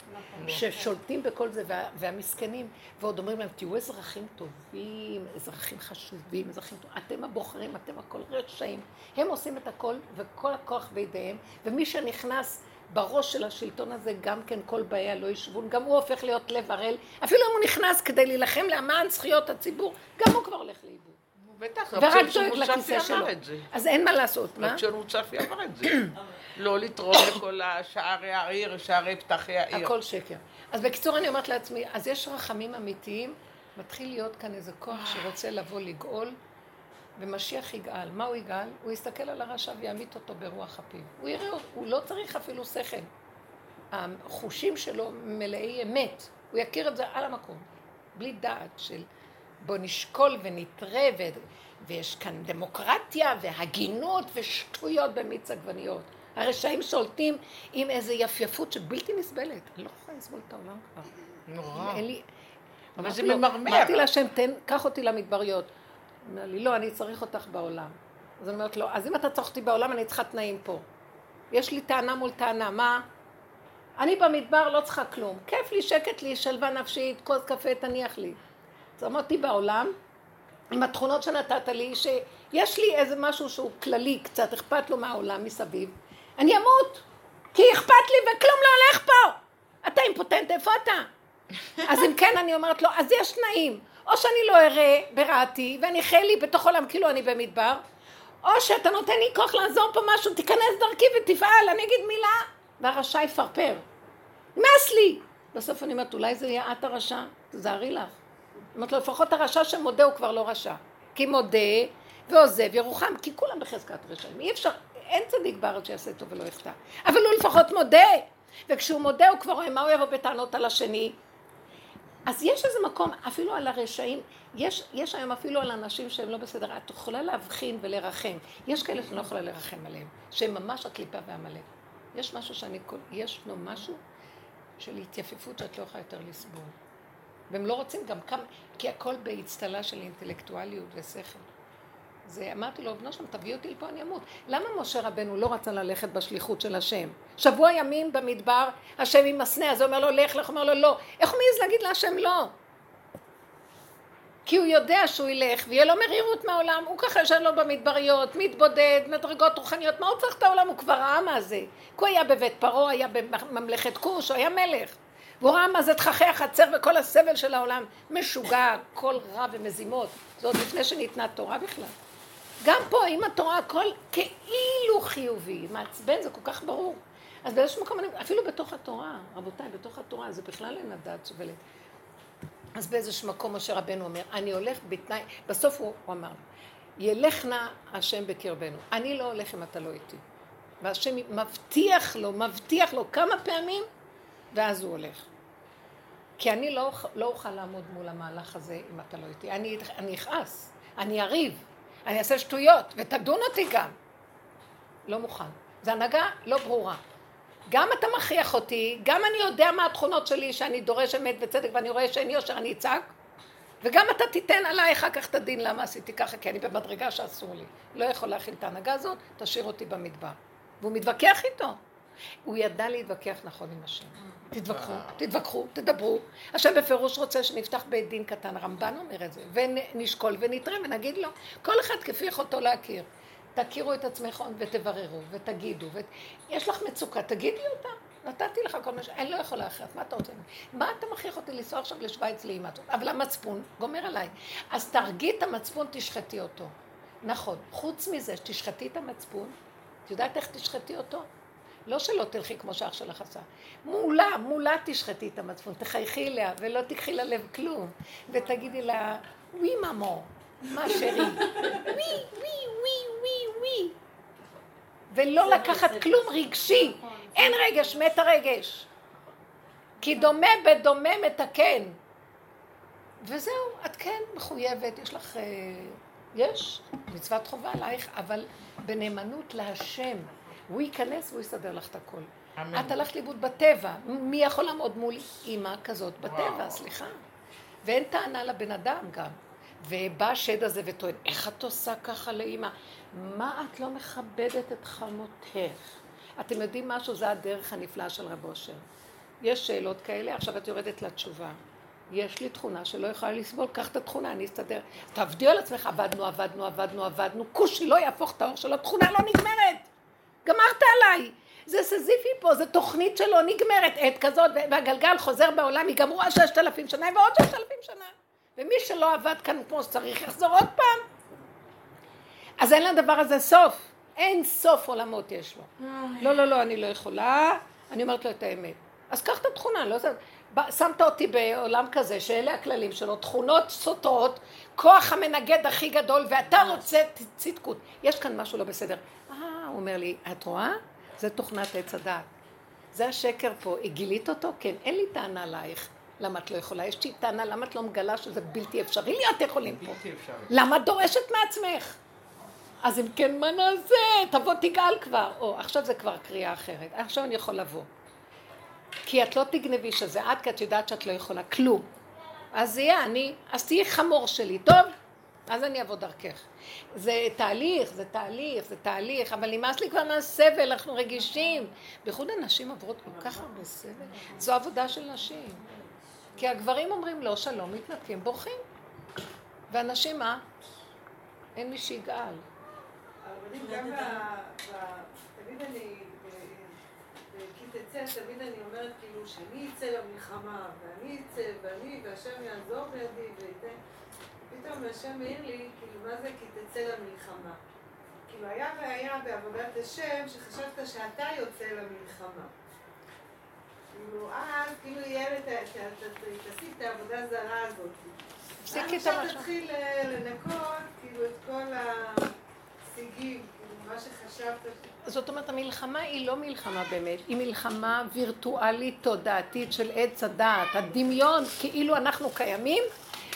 ששולטים בכל זה, וה, והמסכנים, ועוד אומרים להם, תהיו אזרחים טובים, אזרחים חשובים, אזרחים טובים, אתם הבוחרים, אתם הכל רשעים. הם עושים את הכל, וכל הכוח בידיהם, ומי שנכנס בראש של השלטון הזה, גם כן כל באיה לא ישבון, גם הוא הופך להיות לב ערל, אפילו אם הוא נכנס כדי להילחם למען זכויות הציבור, גם הוא כבר הולך. בטח, ורק דואג לכיסא שלו. אז אין מה לעשות, מה? רב שמעון צפי אמר את זה. לא לתרום לכל שערי העיר, שערי פתחי העיר. הכל שקר. אז בקיצור אני אומרת לעצמי, אז יש רחמים אמיתיים, מתחיל להיות כאן איזה כוח שרוצה לבוא לגאול, ומשיח יגאל. מה הוא יגאל? הוא יסתכל על הרשע ויעמית אותו ברוח אפיו. הוא יראה, הוא לא צריך אפילו שכל. החושים שלו מלאי אמת. הוא יכיר את זה על המקום. בלי דעת של בוא נשקול ונתרה, ו... ויש כאן דמוקרטיה והגינות ושטויות במיץ עגבניות. הרשעים שולטים עם איזו יפייפות שבלתי נסבלת. אני לא יכולה לסבול את העולם כבר. נורא. אין לי... אבל זה ממרמר. אמרתי להשם, תן, קח אותי למדבריות. הוא אומר לי, לא, אני צריך אותך בעולם. אז אני אומרת לו, אז אם אתה צריך אותי בעולם, אני צריכה תנאים פה. יש לי טענה מול טענה, מה? אני במדבר לא צריכה כלום. כיף לי, שקט לי, שלווה נפשית, כוס קפה, תניח לי. אז אמרתי בעולם, עם התכונות שנתת לי, שיש לי איזה משהו שהוא כללי קצת, אכפת לו מהעולם מסביב, אני אמות, כי אכפת לי וכלום לא הולך פה. אתה אימפוטנט, איפה אתה? אז אם כן, אני אומרת לו, אז יש תנאים. או שאני לא אראה ברעתי, ואני חי לי בתוך עולם כאילו אני במדבר, או שאתה נותן לי כוח לעזור פה משהו, תיכנס דרכי ותפעל, אני אגיד מילה, והרשע יפרפר. נמאס לי! בסוף אני אומרת, אולי זה יהיה את הרשע, תזהרי לך. אומרת לו, לפחות הרשע שמודה הוא כבר לא רשע. כי מודה ועוזב ירוחם, כי כולם בחזקת רשעים. אי אפשר, אין צדיק בארץ שיעשה טוב ולא יחטא. אבל הוא לפחות מודה. וכשהוא מודה הוא כבר רואה מה הוא יבוא בטענות על השני. אז יש איזה מקום, אפילו על הרשעים, יש, יש היום אפילו על אנשים שהם לא בסדר, את יכולה להבחין ולרחם. יש כאלה שאני לא יכולה לרחם עליהם, שהם ממש הקליפה והעמלק. יש משהו שאני, יש לו משהו של התייפפות שאת לא יכולה יותר לסבול. והם לא רוצים גם כמה, כי הכל באצטלה של אינטלקטואליות ושכל. זה, אמרתי לו, בנו שם, תביא אותי לפה, אני אמות. למה משה רבנו לא רצה ללכת בשליחות של השם? שבוע ימים במדבר, השם עם הסנה, אז הוא אומר לו, לך, לך, אומר לו, לא. איך הוא מעז להגיד להשם לא? כי הוא יודע שהוא ילך, ויהיה לו מרירות מהעולם, הוא ככה יושב לו במדבריות, מתבודד, מדרגות רוחניות, מה הוא צריך את העולם? הוא כבר ראה מה זה. כי הוא היה בבית פרעה, היה בממלכת כוש, הוא היה מלך. ראה מה זה תככי החצר וכל הסבל של העולם. משוגע, כל רע ומזימות. זה עוד לפני שניתנה תורה בכלל. גם פה, עם התורה, הכל כאילו חיובי, מעצבן, זה כל כך ברור. אז באיזשהו מקום, אפילו בתוך התורה, רבותיי, בתוך התורה, זה בכלל אין הדעת סובלת. אז באיזשהו מקום משה רבנו אומר, אני הולך בתנאי, בסוף הוא, הוא אמר, ילך נא השם בקרבנו. אני לא הולך אם אתה לא איתי. והשם מבטיח לו, מבטיח לו כמה פעמים, ואז הוא הולך. כי אני לא, לא אוכל לעמוד מול המהלך הזה אם אתה לא איתי. אני, אני אכעס, אני אריב, אני אעשה שטויות, ותדון אותי גם. לא מוכן. זו הנהגה לא ברורה. גם אתה מכריח אותי, גם אני יודע מה התכונות שלי, שאני דורש אמת וצדק ואני רואה שאין יושר, אני אצעק, וגם אתה תיתן עליי אחר כך את הדין למה עשיתי ככה, כי אני במדרגה שאסור לי. לא יכול להכיל את ההנהגה הזאת, תשאיר אותי במדבר. והוא מתווכח איתו. הוא ידע להתווכח נכון עם השם. תתווכחו, תתווכחו, תדברו. השם בפירוש רוצה שנפתח בית דין קטן, הרמב"ן אומר את זה, ונשקול ונתרם ונגיד לו, כל אחד כפי יכולתו להכיר. תכירו את עצמכם ותבררו ותגידו. ות... יש לך מצוקה, תגידי אותה. נתתי לך כל מה ש... אני לא יכולה אחרת, מה אתה רוצה? מה אתה מכריח אותי לנסוע עכשיו לשוויץ הזאת? אבל המצפון גומר עליי. אז תהרגי את המצפון, תשחטי אותו. נכון. חוץ מזה, שתשחטי את המצפון, את יודעת איך תשחטי אותו? לא שלא תלכי כמו שאח שלך עשה. מולה, מולה תשחטי את המצפון, תחייכי אליה ולא תיקחי ללב כלום. ותגידי לה, ווי ממו, מה שרי. ווי, ווי, ווי, ווי, ווי. ולא לקחת כלום רגשי. אין רגש, מת הרגש. כי דומה בדומה מתקן. וזהו, את כן מחויבת, יש לך... אה, יש מצוות חובה עלייך, אבל בנאמנות להשם. הוא ייכנס והוא יסדר לך את הכל. אמן. את הלכת לאיבוד בטבע. מי יכול לעמוד מול אימא כזאת בטבע, וואו. סליחה. ואין טענה לבן אדם גם. ובא השד הזה וטוען, איך את עושה ככה לאימא? מה את לא מכבדת את חמותך? אתם יודעים משהו? זה הדרך הנפלאה של רב אושר. יש שאלות כאלה, עכשיו את יורדת לתשובה. יש לי תכונה שלא יכולה לסבול, קח את התכונה, אני אסתדר. תעבדי על עצמך, עבדנו, עבדנו, עבדנו, עבדנו, כושי לא יהפוך את האור שלו, התכונה לא נגמרת. גמרת עליי. זה סזיפי פה, זו תוכנית שלא נגמרת, עת כזאת, והגלגל חוזר בעולם, ייגמרו על ששת אלפים שנה ועוד ששת אלפים שנה. ומי שלא עבד כאן כמו שצריך, יחזור עוד פעם. אז אין לדבר הזה סוף. אין סוף עולמות יש לו. לא, לא, לא, אני לא יכולה, אני אומרת לו את האמת. אז קח את התכונה, לא. ב- שמת אותי בעולם כזה, שאלה הכללים שלו, תכונות סותרות, כוח המנגד הכי גדול, ואתה רוצה ת- צדקות. יש כאן משהו לא בסדר. אה, הוא אומר לי, את רואה? זה תוכנת עץ הדעת. זה השקר פה. גילית אותו? כן. אין לי טענה עלייך. למה את לא יכולה? יש לי טענה, למה את לא מגלה שזה בלתי אפשרי להיות יכולים פה? בלתי אפשרי. למה את דורשת מעצמך? אז אם כן, מה נעשה? תבוא תגאל כבר. או, עכשיו זה כבר קריאה אחרת. עכשיו אני יכול לבוא. כי את לא תגנבי שזה את, כי את יודעת שאת לא יכולה כלום. אז זה יהיה אני, אז תהיי חמור שלי, טוב? אז אני אבוא דרכך. זה תהליך, זה תהליך, זה תהליך, אבל נמאס לי כבר מהסבל, אנחנו רגישים. בייחוד הנשים עוברות כל כך הרבה סבל. זו עבודה של נשים. כי הגברים אומרים לא שלום, מתנתקים, בורחים. והנשים מה? אין מי שיגאל. תמיד אני, תמיד אני אומרת כאילו שאני אצא למלחמה, ואני אצא, ואני, והשם יעזור בידי, וייתן. פתאום השם העיר לי, כאילו, מה זה כי תצא למלחמה? כאילו, היה והיה בעבודת השם, שחשבת שאתה יוצא למלחמה. כאילו, אז, כאילו, ת- תעשי את העבודה הזרה הזאת. תפסיקי את עכשיו המשהו. תתחיל אה, לנקות, כאילו, את כל השיגים, כאילו, מה שחשבת. זאת אומרת, המלחמה היא לא מלחמה באמת, היא מלחמה וירטואלית תודעתית של עץ הדעת, הדמיון, כאילו אנחנו קיימים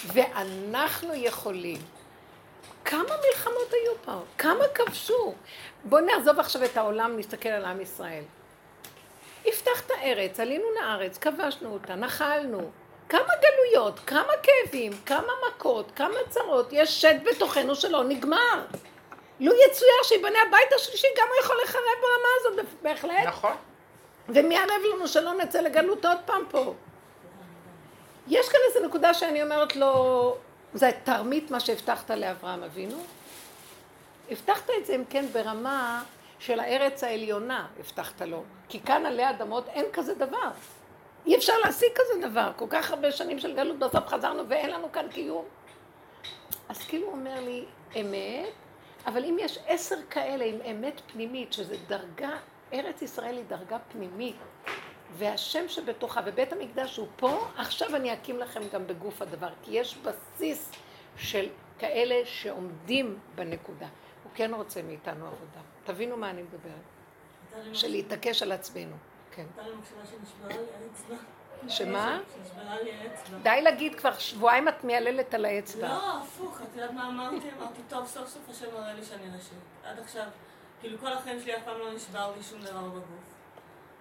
ואנחנו יכולים. כמה מלחמות היו פה? כמה כבשו? בואו נעזוב עכשיו את העולם, נסתכל על עם ישראל. יפתח את הארץ, עלינו לארץ, כבשנו אותה, נחלנו. כמה גלויות, כמה כאבים, כמה מכות, כמה צרות, יש שד בתוכנו שלא נגמר. לו יצויר שיבנה הבית השלישי, גם הוא יכול לחרב ברמה הזאת, בהחלט. נכון. ומי ערב לנו שלא נצא לגלות עוד פעם פה? יש כאן איזו נקודה שאני אומרת לו, זה תרמית מה שהבטחת לאברהם אבינו? הבטחת את זה אם כן ברמה של הארץ העליונה, הבטחת לו. כי כאן עלי אדמות אין כזה דבר. אי אפשר להשיג כזה דבר. כל כך הרבה שנים של גלות, בסוף חזרנו ואין לנו כאן קיום. אז כאילו הוא אומר לי, אמת, אבל אם יש עשר כאלה עם אמת פנימית, שזה דרגה, ארץ ישראל היא דרגה פנימית, והשם שבתוכה, ובית המקדש הוא פה, עכשיו אני אקים לכם גם בגוף הדבר, כי יש בסיס של כאלה שעומדים בנקודה. הוא כן רוצה מאיתנו עבודה. תבינו מה אני מדברת. של להתעקש על עצמנו. כן. האצבע. שמה? די להגיד כבר שבועיים את מייללת על האצבע. לא, הפוך, את יודעת מה אמרתי? אמרתי, טוב, סוף סוף השם מראה לי שאני רשת. עד עכשיו, כאילו כל החיים שלי אף פעם לא נשבר לי שום דבר בגוף.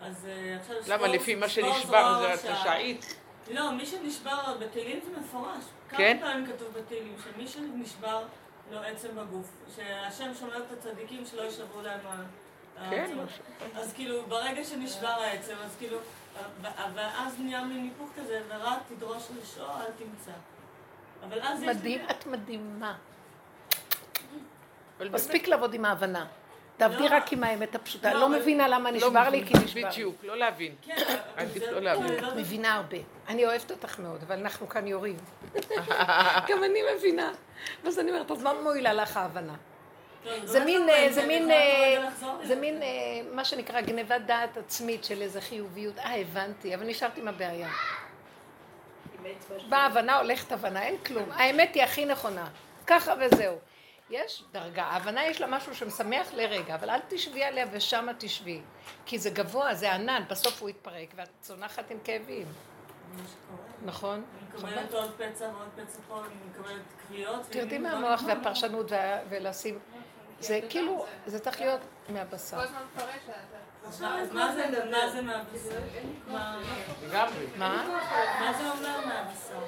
אז אה, עכשיו... למה לשבור- לפי מה שנשבר זה את. רשאית? לא, מי שנשבר בתהילים זה מפורש. כן? כמה פעמים כתוב בתהילים שמי שנשבר לו עצם בגוף, שהשם שומר את הצדיקים שלא יישברו להם כן, העצמות. אז כאילו, ברגע שנשבר העצם, אז כאילו, ואז נהיה מין היפוך כזה, ורק תדרוש לשאול, אל תמצא. אבל אז יש... מדהים, את מדהימה. מספיק לעבוד עם ההבנה. תעבדי לא. רק עם האמת הפשוטה. לא, לא מבינה למה באמת, נשבר לי, כי לא נשבר לי. בדיוק, לא להבין. כן, עדיף לא להבין. לא- מבינה הרבה. אני אוהבת אותך מאוד, אבל אנחנו כאן יורים. גם אני מבינה. ואז אני אומרת, אז מה מועילה לך ההבנה? לא, זה לא מין, זה מין, אה, לחזור זה. מין, מה שנקרא גנבת דעת עצמית של איזה חיוביות. אה, הבנתי, אבל נשארת עם הבעיה. באה הבנה, הולכת הבנה, אין כלום. האמת היא הכי נכונה. ככה וזהו. יש דרגה, ההבנה יש לה משהו שמשמח לרגע, אבל אל תשבי עליה ושמה תשבי. כי זה גבוה, זה ענן, בסוף הוא יתפרק, ואת צונחת עם כאבים. נכון? אני מקבלת עוד פצע ועוד פצע פה, אני מקבלת קריאות. תרדי מהמוח והפרשנות וה- ולשים... זה כאילו, זה צריך להיות מהבשר. כל הזמן מפרשת. אז מה- זה- מה זה מהבשר? מה? מה זה אומר מהבשר?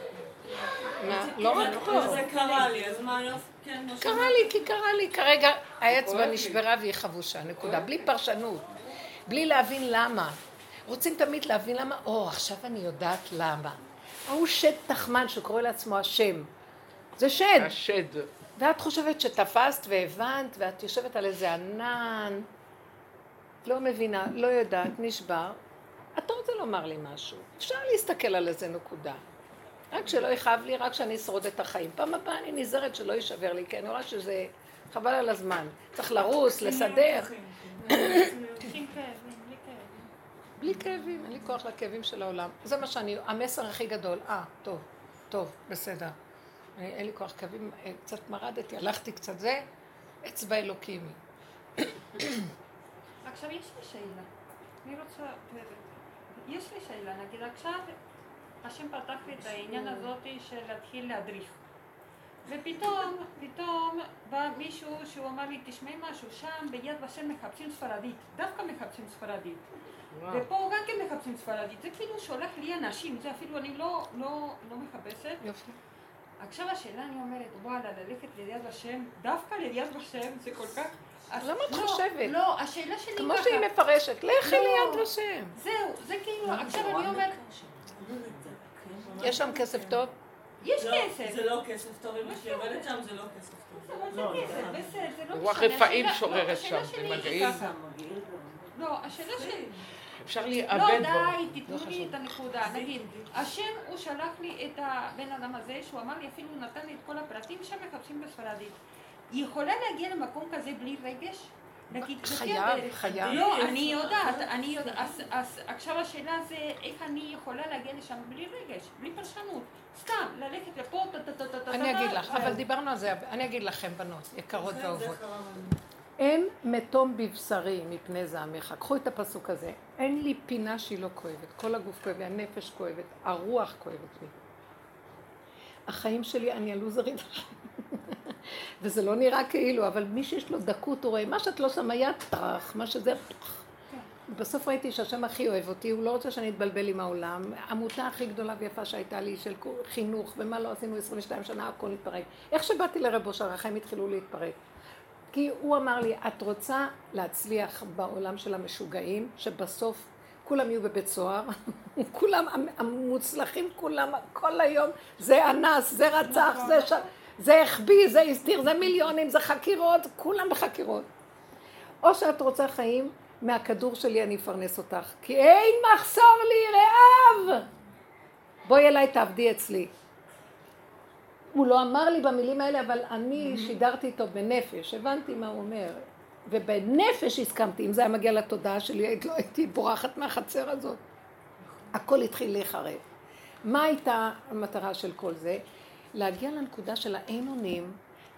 מה? לא רק פה. זה קרה לי, אז מה יופי? כן, לא קרה לי, כי קרה לי. כרגע האצבע. נשברה והיא חבושה, נקודה. בלי פרשנות. בלי להבין למה. רוצים תמיד להבין למה, או, עכשיו אני יודעת למה. ההוא שד תחמן שקורא לעצמו השם. זה שד. השד. ואת חושבת שתפסת והבנת, ואת יושבת על איזה ענן, לא מבינה, לא יודעת, נשבר. אתה רוצה לומר לי משהו. אפשר להסתכל על איזה נקודה. רק שלא יכאב לי, רק שאני אשרוד את החיים. פעם הבאה אני נזהרת שלא יישבר לי, כי אני רואה שזה חבל על הזמן. צריך לרוץ, לסדר. בלי כאבים. אין לי כוח לכאבים של העולם. זה מה שאני, המסר הכי גדול. אה, טוב, טוב, בסדר. אני- אין לי כוח כאבים, אה, קצת מרדתי, הלכתי קצת זה, אצבע אלוקים. עכשיו יש לי שאלה. אני רוצה... יש לי שאלה, נגיד עכשיו השם פתח לי את העניין הזאת של להתחיל להדריך. ופתאום, פתאום בא מישהו שהוא אמר לי, תשמעי משהו, שם ביד ושם מחפשים ספרדית, דווקא מחפשים ספרדית. ופה גם כן מחפשים ספרדית, זה כאילו שולח לי אנשים, זה אפילו אני לא, לא, לא מחפשת. יופי. עכשיו השאלה, אני אומרת, וואלה, ללכת ליד ושם, דווקא ליד ושם, זה כל כך... אז- למה את לא, חושבת? לא, השאלה שלי כמו ככה, שהיא מפרשת, לכי לא. ליד ושם. זהו, זה כאילו, עכשיו אני אומרת, יש שם כסף טוב? יש לא, כסף. זה לא כסף טוב, אמא שלי עובדת שם, זה לא כסף טוב. אבל זה כסף, בסדר, זה לא רוח משנה. רפאים שוררת לא, שם, זה מגעיל. לא, השאלה שלי... אפשר לא, להיאבד בו. די, תיתנו לי את הנקודה. נגיד, השם, הוא שלח לי את הבן אדם הזה, שהוא אמר לי, אפילו נתן לי את כל הפרטים שמחפשים בספרדית. היא יכולה להגיע למקום כזה בלי רגש? נגיד, לפי חייב. חייב. לא, אני יודעת, אני יודעת. אז- אז עכשיו השאלה זה, איך אני יכולה להגיע לשם בלי רגש, בלי פרשנות. סתם, ללכת לפה, טה טה טה טה טה. אני אגיד לך. אבל דיברנו על זה, אני אגיד לכם, בנות, יקרות ואהובות. אין מתום בבשרי מפני זעמך. קחו את הפסוק הזה. אין לי פינה שהיא לא כואבת. כל הגוף כואב לי, הנפש כואבת, הרוח כואבת לי. החיים שלי, אני הלוזרית. וזה לא נראה כאילו, אבל מי שיש לו דקות, הוא רואה, מה שאת לא שמה יד, טרח, מה שזה... טרח. בסוף ראיתי שהשם הכי אוהב אותי, הוא לא רוצה שאני אתבלבל עם העולם. העמותה הכי גדולה ויפה שהייתה לי של חינוך, ומה לא עשינו 22 שנה, הכל התפרק. איך שבאתי לרב אושר, החיים התחילו להתפרק. כי הוא אמר לי, את רוצה להצליח בעולם של המשוגעים, שבסוף כולם יהיו בבית סוהר, כולם המוצלחים, כולם כל היום, זה אנס, זה רצח, זה, ש... זה החביא, זה הסתיר, זה מיליונים, זה חקירות, כולם בחקירות. או שאת רוצה חיים, מהכדור שלי אני אפרנס אותך, כי אין מחסור לי רעב. בואי אליי תעבדי אצלי. הוא לא אמר לי במילים האלה, אבל אני שידרתי איתו בנפש, הבנתי מה הוא אומר. ובנפש הסכמתי, אם זה היה מגיע לתודעה שלי, היית- לא הייתי בורחת מהחצר הזאת. הכל התחיל להיחרב. מה הייתה המטרה של כל זה? להגיע לנקודה של האין אונים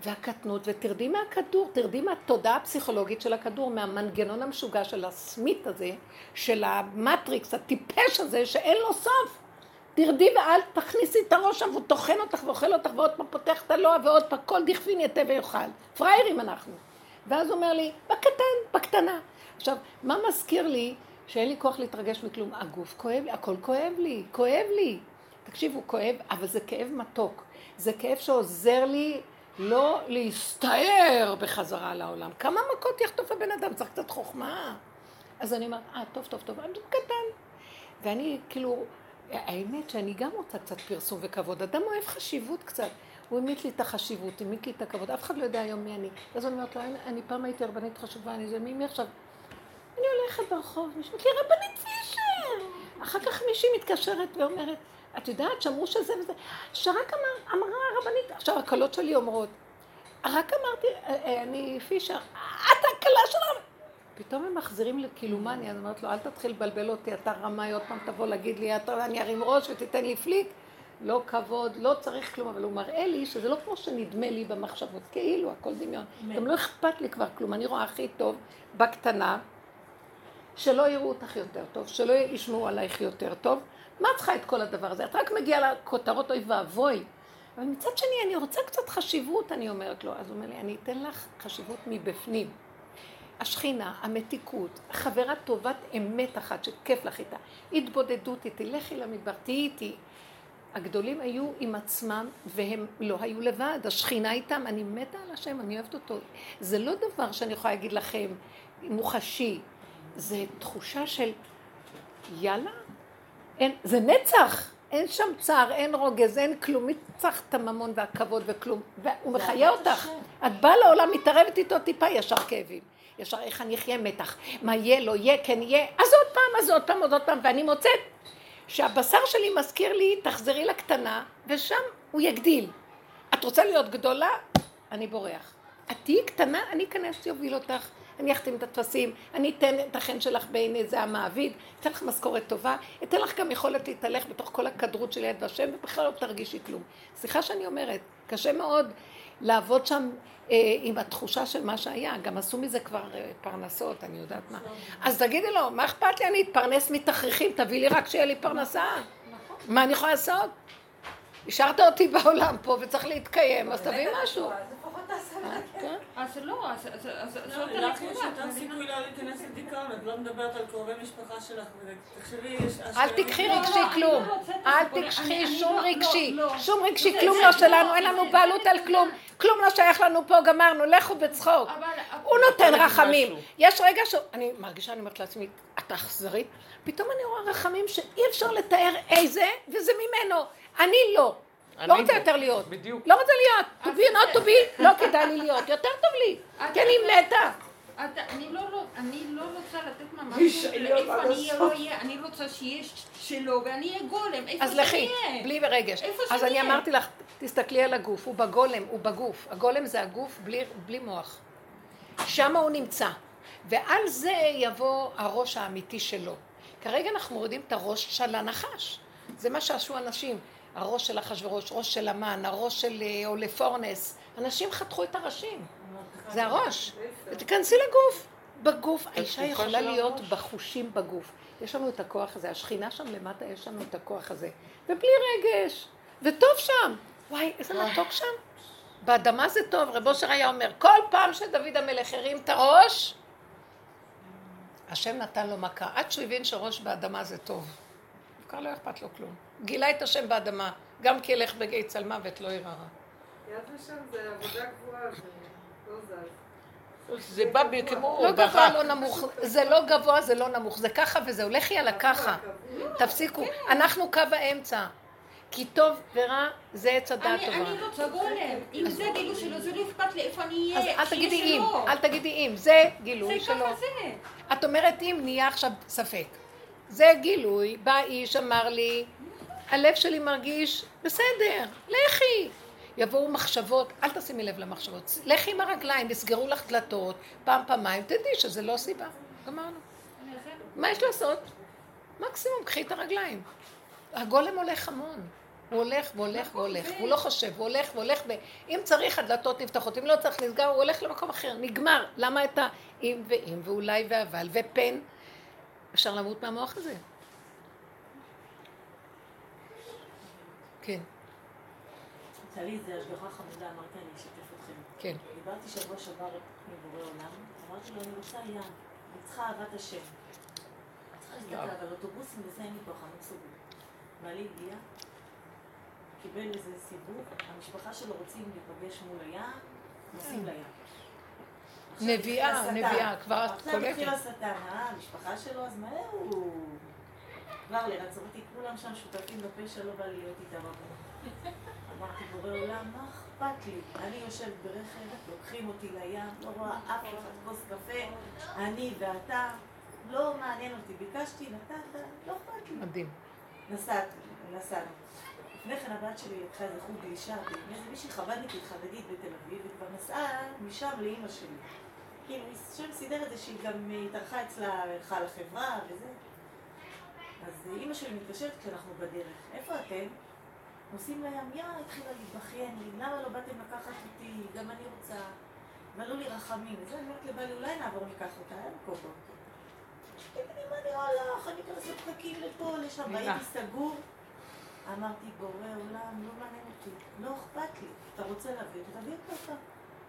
והקטנות, ותרדי מהכדור, תרדי מהתודעה הפסיכולוגית של הכדור, מהמנגנון המשוגע של הסמית הזה, של המטריקס, הטיפש הזה, שאין לו סוף. תרדי ואל תכניסי את הראש שם, והוא טוחן אותך ואוכל אותך, ועוד פעם פותח את הלוע, ועוד פעם כל דכפין יתה ויאכל. פראיירים אנחנו. ואז הוא אומר לי, בקטן, בקטנה. עכשיו, מה מזכיר לי שאין לי כוח להתרגש מכלום? הגוף כואב לי, הכל כואב לי, כואב לי. תקשיבו, כואב, אבל זה כאב מתוק. זה כאב שעוזר לי לא להסתער בחזרה לעולם. כמה מכות יחטוף הבן אדם? צריך קצת חוכמה. אז אני אומרת, אה, טוב, טוב, טוב, אני קטן. ואני כאילו, האמת שאני גם רוצה קצת פרסום וכבוד. אדם אוהב חשיבות קצת. הוא המית לי את החשיבות, המית לי את הכבוד. אף אחד לא יודע היום מי אני. אז אני אומרת לו, אני, פעם הייתי רבנית חשובה, אני זה, מי, מי עכשיו? אני הולכת ברחוב, מישהו לי, רבנית פישר! אחר כך מישהי מתקשרת ואומרת, את יודעת, שאמרו שזה וזה, שרק אמר, אמרה הרבנית, עכשיו הקלות שלי אומרות, רק אמרתי, אה, אה, אני פישר, את הכלה של הרבנית. פתאום הם מחזירים לקילומניה, אז אמרת לו, אל תתחיל לבלבל אותי, אתה רמאי, עוד פעם תבוא להגיד לי, אתה, אני ארים ראש ותיתן לי פליק. לא כבוד, לא צריך כלום, אבל הוא מראה לי שזה לא כמו שנדמה לי במחשבות, כאילו, הכל דמיון. גם לא אכפת לי כבר כלום, אני רואה הכי טוב בקטנה, שלא יראו אותך יותר טוב, שלא ישמעו עלייך יותר טוב. מה את צריכה את כל הדבר הזה? את רק מגיעה לכותרות אוי ואבוי. אבל מצד שני, אני רוצה קצת חשיבות, אני אומרת לו. אז הוא אומר לי, אני אתן לך חשיבות מבפנים. השכינה, המתיקות, חברה טובת אמת אחת שכיף לך איתה, התבודדות איתי, לכי למדבר, תהיי איתי. הגדולים היו עם עצמם והם לא היו לבד, השכינה איתם, אני מתה על השם, אני אוהבת אותו. זה לא דבר שאני יכולה להגיד לכם, מוחשי, זה תחושה של יאללה, אין, זה נצח, אין שם צער, אין רוגז, אין כלום, מי צריך את הממון והכבוד וכלום, והוא מחיה אותך. את באה לעולם, מתערבת איתו טיפה, ישר כאבים. ישר איך אני אחיה מתח, מה יהיה, לא יהיה, כן יהיה, אז עוד פעם, אז עוד פעם, אז עוד פעם, ואני מוצאת שהבשר שלי מזכיר לי, תחזרי לקטנה, ושם הוא יגדיל. את רוצה להיות גדולה? אני בורח. את תהיי קטנה, אני אכנס, יוביל אותך. אני אחתים את הטפסים, אני אתן את החן שלך בעיני זה המעביד, אתן לך משכורת טובה, אתן לך גם יכולת להתהלך בתוך כל הכדרות של יד ושם, ובכלל לא תרגישי כלום. סליחה שאני אומרת, קשה מאוד לעבוד שם אה, עם התחושה של מה שהיה, גם עשו מזה כבר אה, פרנסות, אני יודעת מה. אז תגידי לו, מה אכפת לי, אני אתפרנס מתכריכים, תביא לי רק שיהיה לי פרנסה. מה אני יכולה לעשות? השארת אותי בעולם פה וצריך להתקיים, אז תביא משהו. כן. אז לא, אז זאת לא, לך יש יותר סיכוי לא להיכנס לדיכאון, את לא מדברת על קרובי משפחה שלך, תחשבי, יש... אל תיקחי רגשי כלום, אל תיקחי שום רגשי, שום רגשי, כלום לא שלנו, אין לנו בעלות על כלום, כלום לא שייך לנו פה, גמרנו, לכו בצחוק. הוא נותן רחמים. יש רגע ש... אני מרגישה, אני אומרת לעצמי, את אכזרית? פתאום אני רואה רחמים שאי אפשר לתאר איזה, וזה ממנו. אני לא. לא רוצה יותר להיות. בדיוק. לא רוצה להיות. to be not to be, לא כדאי לי להיות. יותר טוב לי. כי אני מתה. אני לא, לא רוצה לתת ממש, איפה אני לא אהיה, אני רוצה שיש שלו ואני אהיה גולם, איפה אז לכי, בלי רגש. אז אני אמרתי לך, תסתכלי על הגוף, הוא בגולם, הוא בגוף. הגולם זה הגוף בלי מוח. שם הוא נמצא. ועל זה יבוא הראש האמיתי שלו. כרגע אנחנו מורידים את הראש של הנחש. זה מה שעשו אנשים. הראש של אחשוורוש, ראש של המן, הראש של אה, פורנס. אנשים חתכו את הראשים. זה הראש. ותיכנסי לגוף. בגוף, האישה יכולה להיות בחושים בגוף. יש לנו את הכוח הזה, השכינה שם למטה, יש לנו את הכוח הזה. ובלי רגש. וטוב שם. וואי, איזה מתוק שם. באדמה זה טוב, רב אושר היה אומר, כל פעם שדוד המלך הרים את הראש, השם נתן לו מכה, עד שהוא הבין שראש באדמה זה טוב. כבר לא אכפת לו כלום. גילה את השם באדמה, גם כי ילך בגיא צל מוות לא ירא רע. יד ושם זה עבודה גבוהה, זה לא זז. זה בא כמו לא גבוה, לא נמוך, זה לא גבוה, זה לא נמוך, זה ככה וזהו, לכי על הככה, תפסיקו, אנחנו קו האמצע, כי טוב ורע זה עץ הדעת טובה. אני רוצה גולם, אם זה גילוי שלו, זה לא אכפת לי איפה אני אהיה, אז אל תגידי אם, אל תגידי אם, זה גילוי שלו. זה ככה זה. את אומרת אם, נהיה עכשיו ספק. זה גילוי, בא איש, אמר לי, הלב שלי מרגיש, בסדר, לכי. יבואו מחשבות, אל תשימי לב למחשבות, לכי עם הרגליים, יסגרו לך דלתות, פעם, פעמיים, תדעי שזה לא סיבה. גמרנו. מה יש לעשות? מקסימום, קחי את הרגליים. הגולם הולך המון. הוא הולך והולך והולך, והוא לא חושב, הוא הולך והולך, ואם צריך הדלתות נפתחות, אם לא צריך נסגר, הוא הולך למקום אחר, נגמר. למה את האם ואם ואולי ואבל ופן? אפשר למות מהמוח הזה. כן. יצא לי השגחה חמודה, אמרתי, אני אשתף אתכם. כן. דיברתי שבוע שעבר עם בורא עולם, אמרתי לו, אני רוצה ים, אני צריכה אהבת השם. אני צריכה להסתכל על אוטובוסים וזה אין לי כוח, אני מסוגל. בעלי הגיע, קיבל איזה סיבוב, המשפחה שלו רוצים להיפגש מול הים, נוסעים לים. נביאה, נביאה, כבר את קולטת. עכשיו התחיל השטן, אה, המשפחה שלו, אז מהר הוא... כבר לרצות אותי, כולם שם שותפים בפשע, לא בא לי להיות איתם אמרתי, בורא עולם, מה אכפת לי? אני יושבת ברכב, לוקחים אותי לים, לא רואה אף אחד כוס קפה, אני ואתה, לא מעניין אותי. ביקשתי, נתת, לא אכפת לי. מדהים. נסעתי, נסענו. לפני כן הבת שלי לקחה איזה חוג גלישה, ואיזה מישהי חב"דניקית חרדית בתל אביב, וכבר נסעה משם לאימא שלי. כאילו, שם סידר את זה שהיא גם התארחה אצלה, הלכה לחברה וזה. אז אימא שלי מתקשרת כשאנחנו בדרך, איפה אתם? נוסעים לים, יא, התחילה להתבכיין לי, למה לא באתם לקחת אותי, גם אני רוצה. ועלו לי רחמים. וזה, אני אומרת לבעלי, אולי נעבור ניקח אותה, אין פה בו. תגידי, מה נראה לך? אני אכנס לפקקים לפה, לשם. ראיתי סגור. אמרתי, בורא עולם, לא מעניין אותי, לא אכפת לי. אתה רוצה להביא אותה, תביא אותה.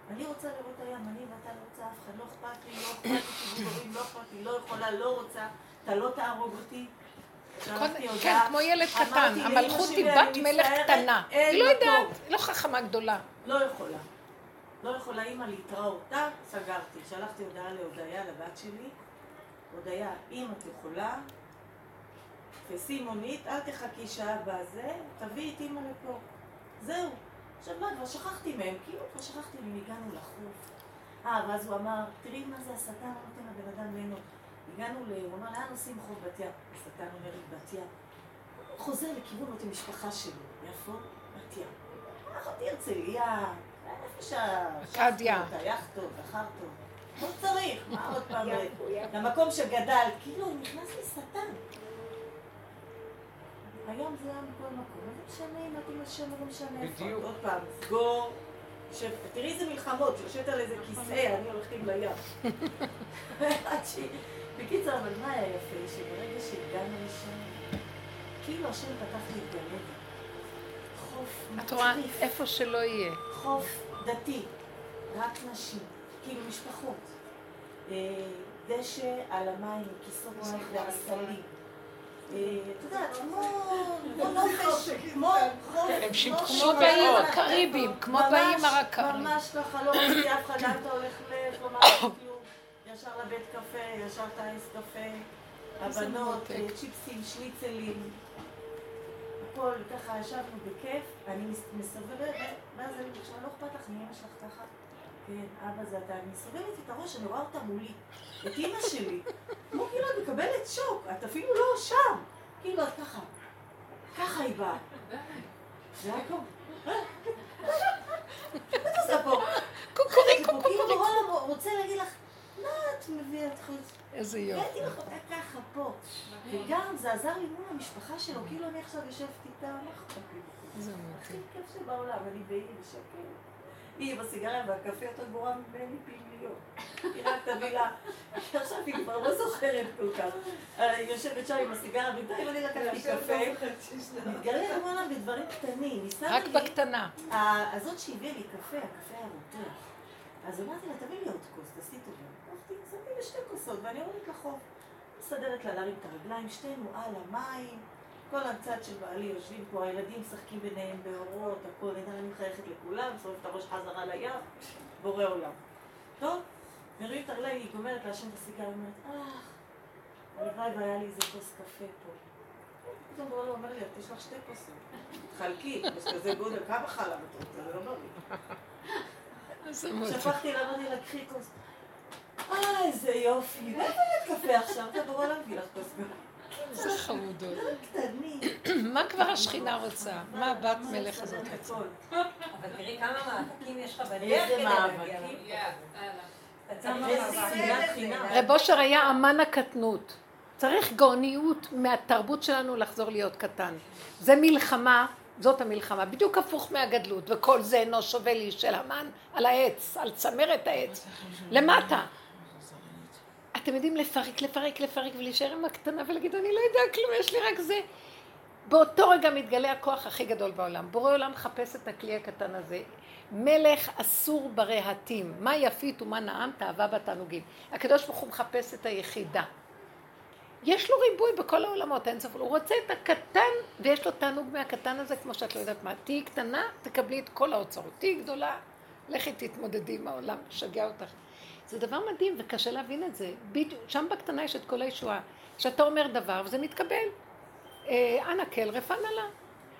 אני רוצה לראות הים, אני ואתה לא רוצה אף אחד, לא אכפת לי, לא אכפת לי, לא אכפת לי, לא יכולה, לא רוצה, אתה לא תהרוג אותי. שלחתי כן, כמו ילד קטן, המלכות היא בת מלך קטנה. היא לא. יודעת, היא לא חכמה גדולה. לא יכולה. לא יכולה אימא להתראות. טאק, סגרתי. שלחתי הודעה להודיה, לבת שלי. הודיה, אם את יכולה, תפסי מונית, אל תחכי שעה בזה, תביאי את אימא לפה. זהו. עכשיו מה, כבר שכחתי מהם, כאילו כבר שכחתי מהם, הגענו לחוף. אה, ואז הוא אמר, תראי מה זה השטן, לא נותן לבן אדם ליהנות. הגענו ל... הוא אמר, לאן נוסעים חוף בת ים? השטן אומר לי, בת ים. הוא חוזר לכיוון אותי משפחה שלי. איפה? בת ים. אחותי הרצליה, איפה שה... אכדיה. שחטות, היאכטות, החרטות. לא צריך, מה עוד פעם, למקום שגדל, כאילו הוא נכנס לשטן. היום זה היה מכל מקום, זה משנה אם את עם השם, לא משנה איפה. בדיוק. עוד פעם, סגור, תראי איזה מלחמות, שיושבת על איזה כיסא, אני הולכת עם לים. בקיצור, אבל מה היה יפה? שברגע שהגענו לשם, כאילו השם פתח לי את הלב. חוף את רואה, מטריף. איפה שלא יהיה. חוף דתי, רק נשים, כאילו משפחות. אה, דשא על המים, כיסאות מים ועשלים. אה, את יודעת, כמו כמו נופש, כמו הקריביים, כמו ממש, ככה, לא ראיתי אף אחד, אתה הולך ל... לא כלום. ישר לבית קפה, ישר טייס קפה, הבנות. אה, צ'יפסים, שניצלים. הכל, ככה ישבנו בכיף, אני מס- מסובבת, ואז אני עכשיו לא אכפת לך מאמא שלך ככה? כן, אבא זה אתה, אני מסובבת את הראש, אני רואה אותה מולי, את אימא שלי, כמו כאילו את מקבלת שוק, את אפילו לא שם, כאילו את ככה, ככה היא באה. זה היה כמו, "אה, מה את עושה פה? קוקורי, קוקורי. כאילו נורא לא רוצה להגיד לך, מה את מביאה את חוץ? איזה יופי. הבאתי לך אותה ככה פה. וגם זה עזר לי מול המשפחה שלו, כאילו אני עכשיו יושבת איתה, מה אכפת לי? איזה הכי מותק. כיף שבעולם, אני באי בשקט. היא עם הסיגריה והקפה יותר גרועה ממני פי מיליון. היא רק תביא לה, עכשיו היא כבר לא זוכרת כל כך. אה, היא יושבת שם עם הסיגריה, בינתיים אני לקחתי קפה. מתגלה למעלה בדברים קטנים. רק בקטנה. הזאת שהביאה לי קפה, הקפה היה רותח. אז אמרתי לה, תביא לי עוד כוס, תעשי טובה. שתי כוסות, ואני יורדת לחוף. מסדרת לה להרים את הרגליים, שתינו על המים. כל הצד של בעלי יושבים פה, הילדים משחקים ביניהם באורות, הכל, אני מחייכת לכולם, שורפת את הראש חזרה לים, בורא עולם. טוב, מרים את הרגליים, היא גומרת לעשן את הסיגר, אומרת, אה, הלוואי והיה לי איזה כוס קפה פה. פתאום בורא אומר לי, יש לך שתי כוסות. תחלקי, יש כזה גודל, כמה חלב את רוצה? זה לא בריא. שפכתי לה, אמרתי לה, קחי כוס. אה, איזה יופי, מאיפה את קפה עכשיו? אתה עולם מביא לך כוס. איזה חמודות. קטנים. מה כבר השכינה רוצה? מה הבת מלך הזאת רוצה? אבל תראי כמה מאבקים יש לך בדרך איזה כדי להגיע. רב אושר היה אמן הקטנות. צריך גאוניות מהתרבות שלנו לחזור להיות קטן. זה מלחמה, זאת המלחמה, בדיוק הפוך מהגדלות, וכל זה אינו שווה לי של המן על העץ, על צמרת העץ, למטה. אתם יודעים לפרק, לפרק, לפרק ולהישאר עם הקטנה ולהגיד אני לא יודע כלום, יש לי רק זה. באותו רגע מתגלה הכוח הכי גדול בעולם. בורא עולם מחפש את הכלי הקטן הזה. מלך אסור ברהטים. מה יפית ומה נעם תאווה בתענוגים. הקדוש ברוך הוא מחפש את היחידה. יש לו ריבוי בכל העולמות, אין סוף. הוא רוצה את הקטן, ויש לו תענוג מהקטן הזה, כמו שאת לא יודעת מה. תהיי קטנה, תקבלי את כל האוצרות. תהיי גדולה, לכי תתמודדי עם העולם, שגע אותך. זה דבר מדהים, וקשה להבין את זה. בדיוק, שם בקטנה יש את כל הישועה. כשאתה אומר דבר, וזה מתקבל. אה, אנא כל רפנה לה.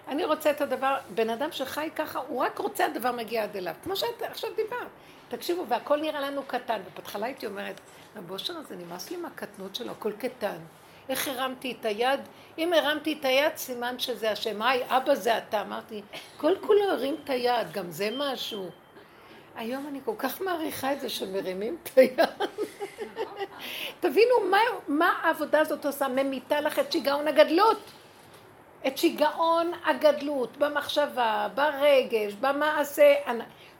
אני רוצה את הדבר, בן אדם שחי ככה, הוא רק רוצה הדבר מגיע עד אליו. כמו שאת עכשיו דיברת. תקשיבו, והכל נראה לנו קטן. ובהתחלה הייתי אומרת, רב אושר הזה נמאס לי מהקטנות שלו, הכל קטן. איך הרמתי את היד? אם הרמתי את היד, סימן שזה השם. היי, אבא זה אתה. אמרתי, כל כולו הרים את היד, גם זה משהו. היום אני כל כך מעריכה את זה שמרימים את היד. תבינו מה, מה העבודה הזאת עושה, ממיתה לך את שיגעון הגדלות. את שיגעון הגדלות במחשבה, ברגש, במעשה.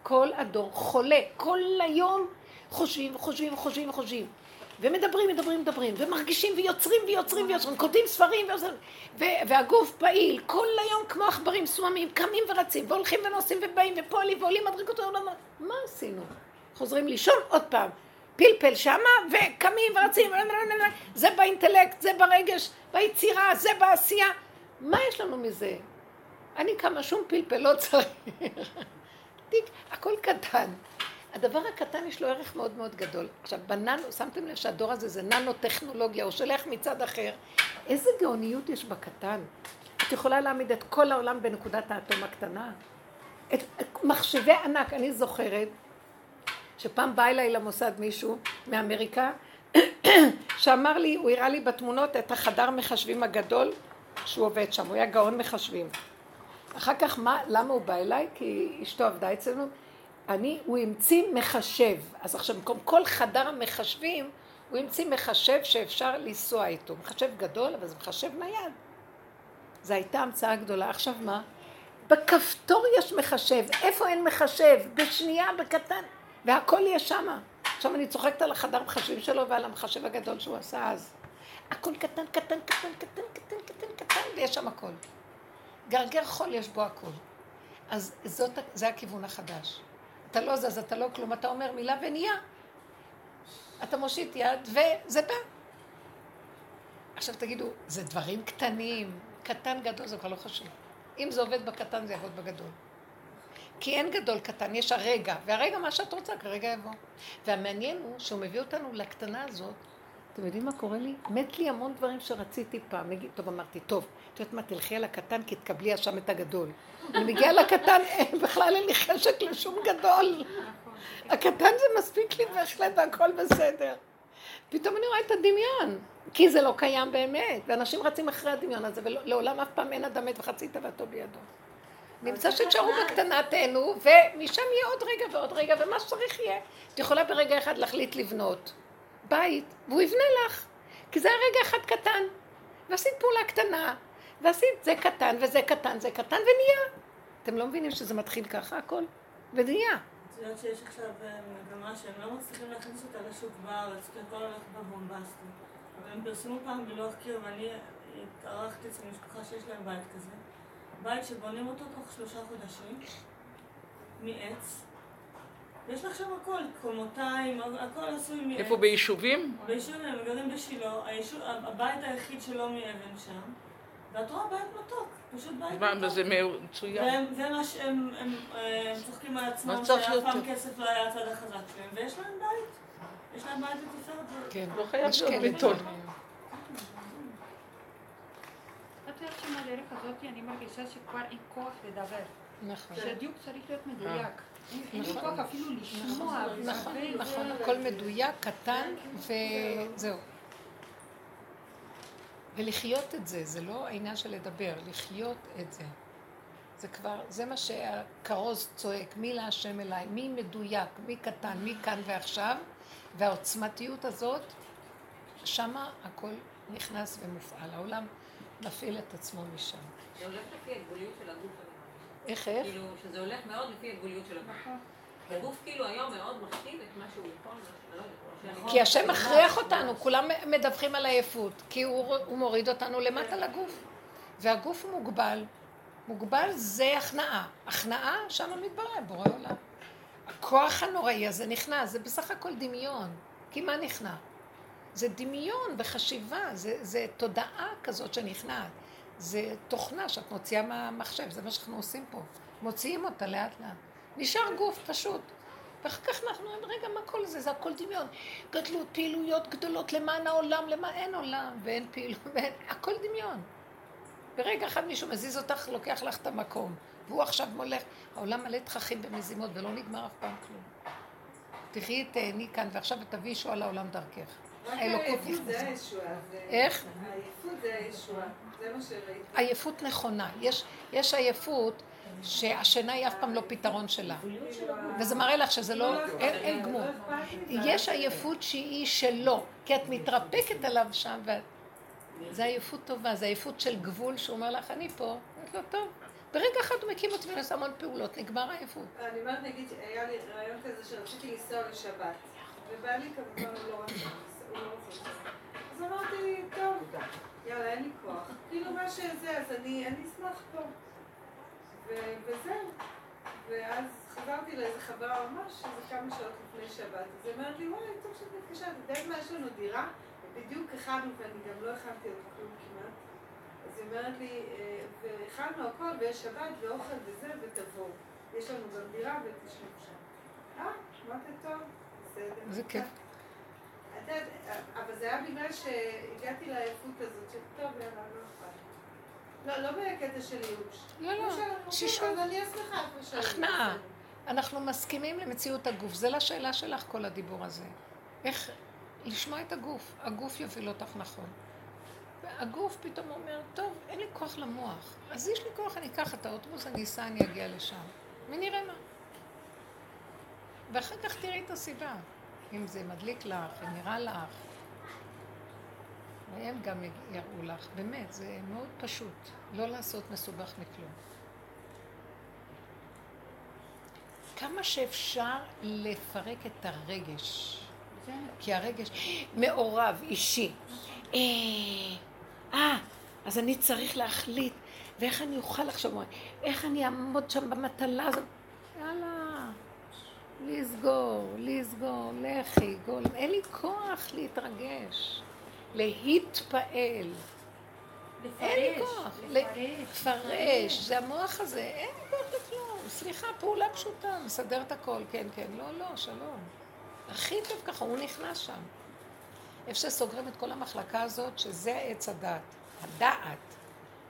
כל הדור חולה, כל היום חושבים וחושבים וחושבים וחושבים. ומדברים, מדברים, מדברים, ומרגישים ויוצרים ויוצרים ויוצרים, כותבים ספרים ויוצרים, והגוף פעיל, כל היום כמו עכברים סוממים, קמים ורצים, והולכים ונוסעים ובאים ופועלים ועולים מדרגות העולם. מה עשינו? חוזרים לישון עוד פעם. פלפל שמה, וקמים ורצים, זה באינטלקט, זה ברגש, ביצירה, זה בעשייה. מה יש לנו מזה? אני כמה שום פלפל לא צריך. הכל קטן. הדבר הקטן יש לו ערך מאוד מאוד גדול. עכשיו, בננו, שמתם לב שהדור הזה זה ננו-טכנולוגיה, הוא שולח מצד אחר. איזה גאוניות יש בקטן. את יכולה להעמיד את כל העולם בנקודת האטום הקטנה. את מחשבי ענק, אני זוכרת שפעם בא אליי למוסד מישהו מאמריקה, שאמר לי, הוא הראה לי בתמונות את החדר מחשבים הגדול שהוא עובד שם, הוא היה גאון מחשבים. אחר כך מה, למה הוא בא אליי? כי אשתו עבדה אצלנו. אני, הוא המציא מחשב. אז עכשיו במקום כל חדר המחשבים, הוא המציא מחשב שאפשר לנסוע איתו. מחשב גדול, אבל זה מחשב נייד. זו הייתה המצאה גדולה. עכשיו מה? בכפתור יש מחשב. איפה אין מחשב? בשנייה, בקטן. והכל יהיה שמה. עכשיו אני צוחקת על החדר מחשבים שלו ועל המחשב הגדול שהוא עשה אז. הכל קטן, קטן, קטן, קטן, קטן, קטן, קטן, ויש שם הכל. גרגר חול יש בו הכל. אז זאת, זה הכיוון החדש. אתה לא זז, אתה לא כלום, אתה אומר מילה ונהיה. אתה מושיט יד וזה בא. עכשיו תגידו, זה דברים קטנים, קטן גדול זה כבר לא חשוב. אם זה עובד בקטן זה יעבוד בגדול. כי אין גדול קטן, יש הרגע, והרגע מה שאת רוצה כרגע יבוא. והמעניין הוא שהוא מביא אותנו לקטנה הזאת, אתם יודעים מה קורה לי? מת לי המון דברים שרציתי פעם. טוב, אמרתי, טוב, את יודעת מה, תלכי על הקטן כי תקבלי השם את הגדול. אני מגיעה לקטן, בכלל אין לי חשק לשום גדול. הקטן זה מספיק לי בהחלט והכל בסדר. פתאום אני רואה את הדמיון, כי זה לא קיים באמת, ואנשים רצים אחרי הדמיון הזה, ולעולם אף פעם אין אדם מת וחצי תוותו בידו. נמצא שתשארו בקטנה תהנו, ומשם יהיה עוד רגע ועוד רגע, ומה שצריך יהיה. את יכולה ברגע אחד להחליט לבנות בית, והוא יבנה לך, כי זה היה רגע אחד קטן. ועשית פעולה קטנה, ועשית זה קטן וזה קטן, זה קטן ונהיה. אתם לא מבינים שזה מתחיל ככה הכל? ונהיה. את יודעת שיש עכשיו אה, מגמה שהם לא מצליחים להכניס אותה לשוק בארץ, כי הכל הולך בבומבסטי. אבל הם פרסמו פעם בלוח קיר, ואני התארחתי אצל משפחה שיש להם בית כזה. בית שבונים אותו תוך שלושה חודשים, מעץ. יש לך שם הכל, קומותיים, הכל עשוי מאץ. איפה, ביישובים? ביישובים, הם גרים בשילה, הבית היחיד שלא מאבן שם. ואת רואה בית מתוק, פשוט בית מתוק. מה, זה מצוין. זה מה שהם צוחקים על עצמם, שאף פעם כסף לא היה הצד החזק שלהם, ויש להם בית. יש להם בית לתפארת. כן, לא חייב להיות ביטול. את יודעת שמהדרך הזאת אני מרגישה שכבר אין כוח לדבר. נכון. שהדיוק צריך להיות מדויק. כוח אפילו לשמוע. נכון, נכון, הכל מדויק, קטן, וזהו. ולחיות את זה, זה לא העניין של לדבר, לחיות את זה. זה כבר, זה מה שהכרוז צועק, מי להשם אליי, מי מדויק, מי קטן, מי כאן ועכשיו, והעוצמתיות הזאת, שמה הכל נכנס ומופעל. העולם מפעיל את עצמו משם. זה הולך לפי הגבוליות של הגוף. איך, איך? כאילו, שזה הולך מאוד לפי הגבוליות של הגוף. הגוף כאילו היום מאוד מכתיב את מה שהוא יכול, לא כי השם מכריח אותנו, כולם מדווחים על עייפות, כי הוא, הוא מוריד אותנו למטה לגוף. והגוף מוגבל. מוגבל זה הכנעה. הכנעה, שם מתברר, בורא עולם. הכוח הנוראי הזה נכנס, זה בסך הכל דמיון. כי מה נכנע? זה דמיון וחשיבה, זה, זה תודעה כזאת שנכנעת. זה תוכנה שאת מוציאה מהמחשב, זה מה שאנחנו עושים פה. מוציאים אותה לאט לאט. נשאר גוף פשוט. ואחר כך אנחנו אומרים, רגע, מה כל זה? זה הכל דמיון. גדלות, פעילויות גדולות למען העולם, למען אין עולם, ואין פעילות, ואין, הכל דמיון. ברגע אחד מישהו מזיז אותך, לוקח לך את המקום. והוא עכשיו מולך, העולם מלא תככים ומזימות, ולא נגמר אף פעם כלום. תחי תהני כאן, ועכשיו תביאי ישועה לעולם דרכך. האלוקות נכנסה. איך? העייפות זה הישועה, זה מה שראיתי. עייפות נכונה. יש, יש עייפות שהשינה היא אף פעם לא פתרון שלה. וזה מראה לך שזה לא, אין, גמור. יש עייפות שהיא שלו, כי את מתרפקת עליו שם, ואת עייפות טובה, זה עייפות של גבול שהוא אומר לך, אני פה. אומרת לו, טוב. ברגע אחד הוא מקים אותי ועושה המון פעולות, נגמר העייפות. אני אומרת, נגיד, היה לי רעיון כזה שרציתי לנסוע לשבת, ובעלי כמובן לא לא רוצה. אז אמרתי, טוב, יאללה, אין לי כוח. כאילו מה שזה, אז אני אשמח פה. וזהו. ואז חזרתי לאיזה חברה ממש, איזה כמה שעות לפני שבת. אז היא אומרת לי, וואי, טוב שאת מתקשרת, את יודעת מה, יש לנו דירה, ובדיוק הכנו, ואני גם לא הכנתי עוד כלום כמעט. אז היא אומרת לי, "אה, והכנו הכל, ויש שבת, ואוכל וזה, ותבואו. יש לנו גם דירה, ותשבו שם. אה, אמרתי, טוב, בסדר. זה כיף. אבל זה היה בגלל שהגעתי לעייפות הזאת, של טוב, יאללה, לא. לא, לא בקטע של ייאוש. לא, לא. אומרים, אז אני אהיה שמחה איפה שאני. הכנעה. בסדר. אנחנו מסכימים למציאות הגוף. זה לשאלה שלך כל הדיבור הזה. איך לשמוע את הגוף. הגוף יוביל אותך נכון. הגוף פתאום אומר, טוב, אין לי כוח למוח. אז יש לי כוח, אני אקח את האוטובוס, אני אסע, אני אגיע לשם. ונראה מה. ואחר כך תראי את הסיבה. אם זה מדליק לך, אם נראה לך. והם גם יראו לך. באמת, זה מאוד פשוט. לא לעשות מסובך מכלום. כמה שאפשר לפרק את הרגש. כי הרגש מעורב, אישי. אה, אה, אז אני צריך להחליט, ואיך אני אוכל עכשיו, איך אני אעמוד שם במטלה הזאת. יאללה, לסגור, לסגור, לכי, גול. אין לי כוח להתרגש, להתפעל. אין לי כוח. לפרש, זה המוח הזה, אין לי כוח לכלום. סליחה, פעולה פשוטה, מסדר את הכל, כן, כן. לא, לא, שלום. הכי טוב ככה, הוא נכנס שם. איפה שסוגרים את כל המחלקה הזאת, שזה עץ הדת. הדעת.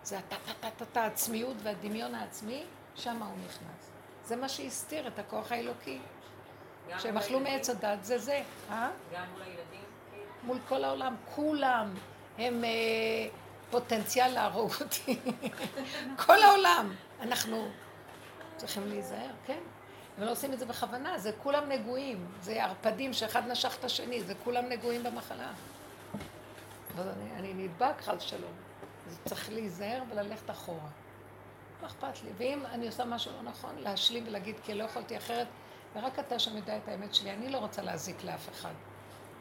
זה הטה-טה-טה-טה, העצמיות והדמיון העצמי, שם הוא נכנס. זה מה שהסתיר את הכוח האלוקי. שהם אכלו? מעץ הדת, זה זה. אה? גם מול הילדים? מול כל העולם, כולם הם אה, פוטנציאל להרוג אותי. כל העולם. אנחנו צריכים להיזהר, כן? הם לא עושים את זה בכוונה, זה כולם נגועים. זה ערפדים שאחד נשך את השני, זה כולם נגועים במחלה. אז אני, אני נדבק חס שלום. אז צריך להיזהר וללכת אחורה. לא אכפת לי. ואם אני עושה משהו לא נכון, להשלים ולהגיד, כי לא יכולתי אחרת, ורק אתה שם יודע את האמת שלי, אני לא רוצה להזיק לאף אחד.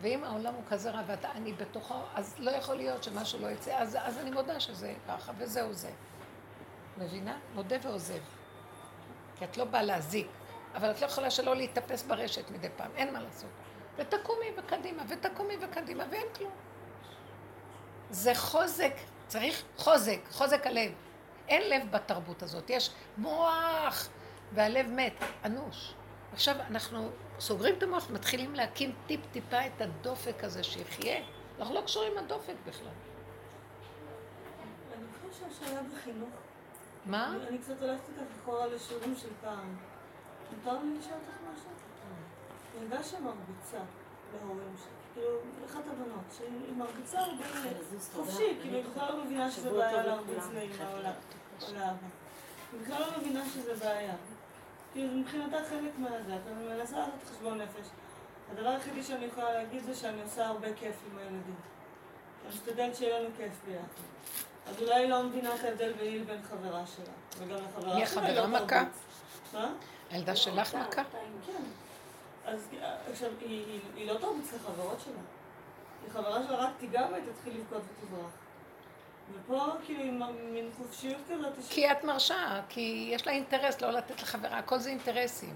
ואם העולם הוא כזה רע ואני בתוכו, אז לא יכול להיות שמשהו לא יצא, אז, אז אני מודה שזה ככה, וזהו זה. מבינה? מודה ועוזב. כי את לא באה להזיק, אבל את לא יכולה שלא להתאפס ברשת מדי פעם, אין מה לעשות. ותקומי וקדימה, ותקומי וקדימה, ואין כלום. זה חוזק, צריך חוזק, חוזק הלב. אין לב בתרבות הזאת, יש מוח, והלב מת, אנוש. עכשיו אנחנו סוגרים את המוח, מתחילים להקים טיפ-טיפה את הדופק הזה שיחיה. אנחנו לא קשורים עם הדופק בכלל. אני חושבת שהשאלה בחינוך. מה? אני- קצת הולכת איתך אחורה לשיעורים של פעם. מותר לי לשאול אותך משהו? ילדה שמרביצה להורים שלי, כאילו, אחת הבנות, שהיא מרביצה באמת חופשי, כאילו, היא בכלל לא מבינה שזה בעיה להרביץ. לאמא או לאבא. היא בכלל לא מבינה שזה בעיה. כאילו, זה מבחינתה חלק מהדת, אני מנסה לעשות חשבון נפש. הדבר היחידי שאני יכולה להגיד זה שאני עושה הרבה כיף עם הילדים. אני משתדלת שיהיה לנו כיף ביחד. אז אולי היא לא מבינה את ההבדל ביני לבין חברה שלה. וגם לחברה מי שלה החברה היא לא מכה? מה? הילדה שלך מכה? כן. אז עכשיו, היא לא תרביץ לחברות שלה. היא חברה שלה רק תיגע בה, היא תתחיל לבכות ותברח. ופה כאילו עם מין חופשיות כזאת. כי את מרשה, כי יש לה אינטרס לא לתת לחברה, הכל זה אינטרסים.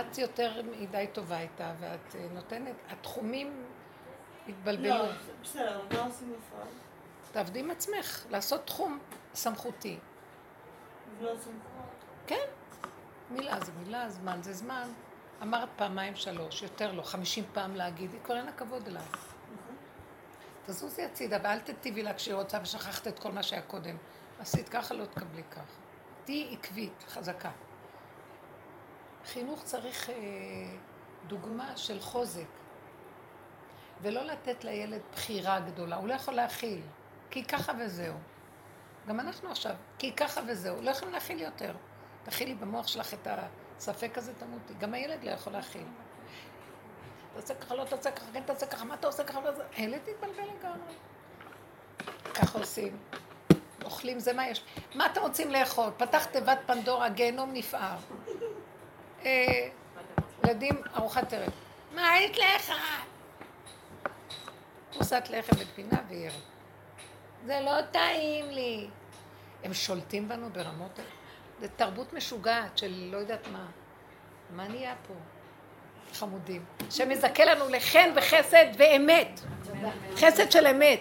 את יותר מדי טובה איתה, ואת אה, נותנת, התחומים התבלבלו. לא, בסדר, מה עושים בפועל? תעבדי עם עצמך, לעשות תחום סמכותי. לא כן, מילה זה מילה, זמן זה זמן. אמרת פעמיים שלוש, יותר לא, חמישים פעם להגיד, כבר אין לה כבוד אליו. תזוזי הצידה ואל תטיבי לה כשהיא רוצה ושכחת את כל מה שהיה קודם. עשית ככה, לא תקבלי ככה. תהיי עקבית, חזקה. חינוך צריך אה, דוגמה של חוזק, ולא לתת לילד בחירה גדולה, הוא לא יכול להכיל, כי ככה וזהו. גם אנחנו עכשיו, כי ככה וזהו, לא יכולים להכיל יותר. תכילי במוח שלך את הספק הזה, תמותי. גם הילד לא יכול להכיל. תעשה ככה, לא תעשה ככה, כן תעשה ככה, מה אתה עושה ככה? הילד יתבלבל לגמרי. ככה עושים. אוכלים זה מה יש. מה אתם רוצים לאכול? פתח תיבת פנדורה, גיהנום נפער. אה, ילדים, ארוחת ערב. מה היית לך? פרוסת לחם וגבינה וירק. זה לא טעים לי. הם שולטים בנו ברמות... זה תרבות משוגעת של לא יודעת מה. מה נהיה פה? חמודים. שמזכה לנו לחן וחסד ואמת. חסד של אמת.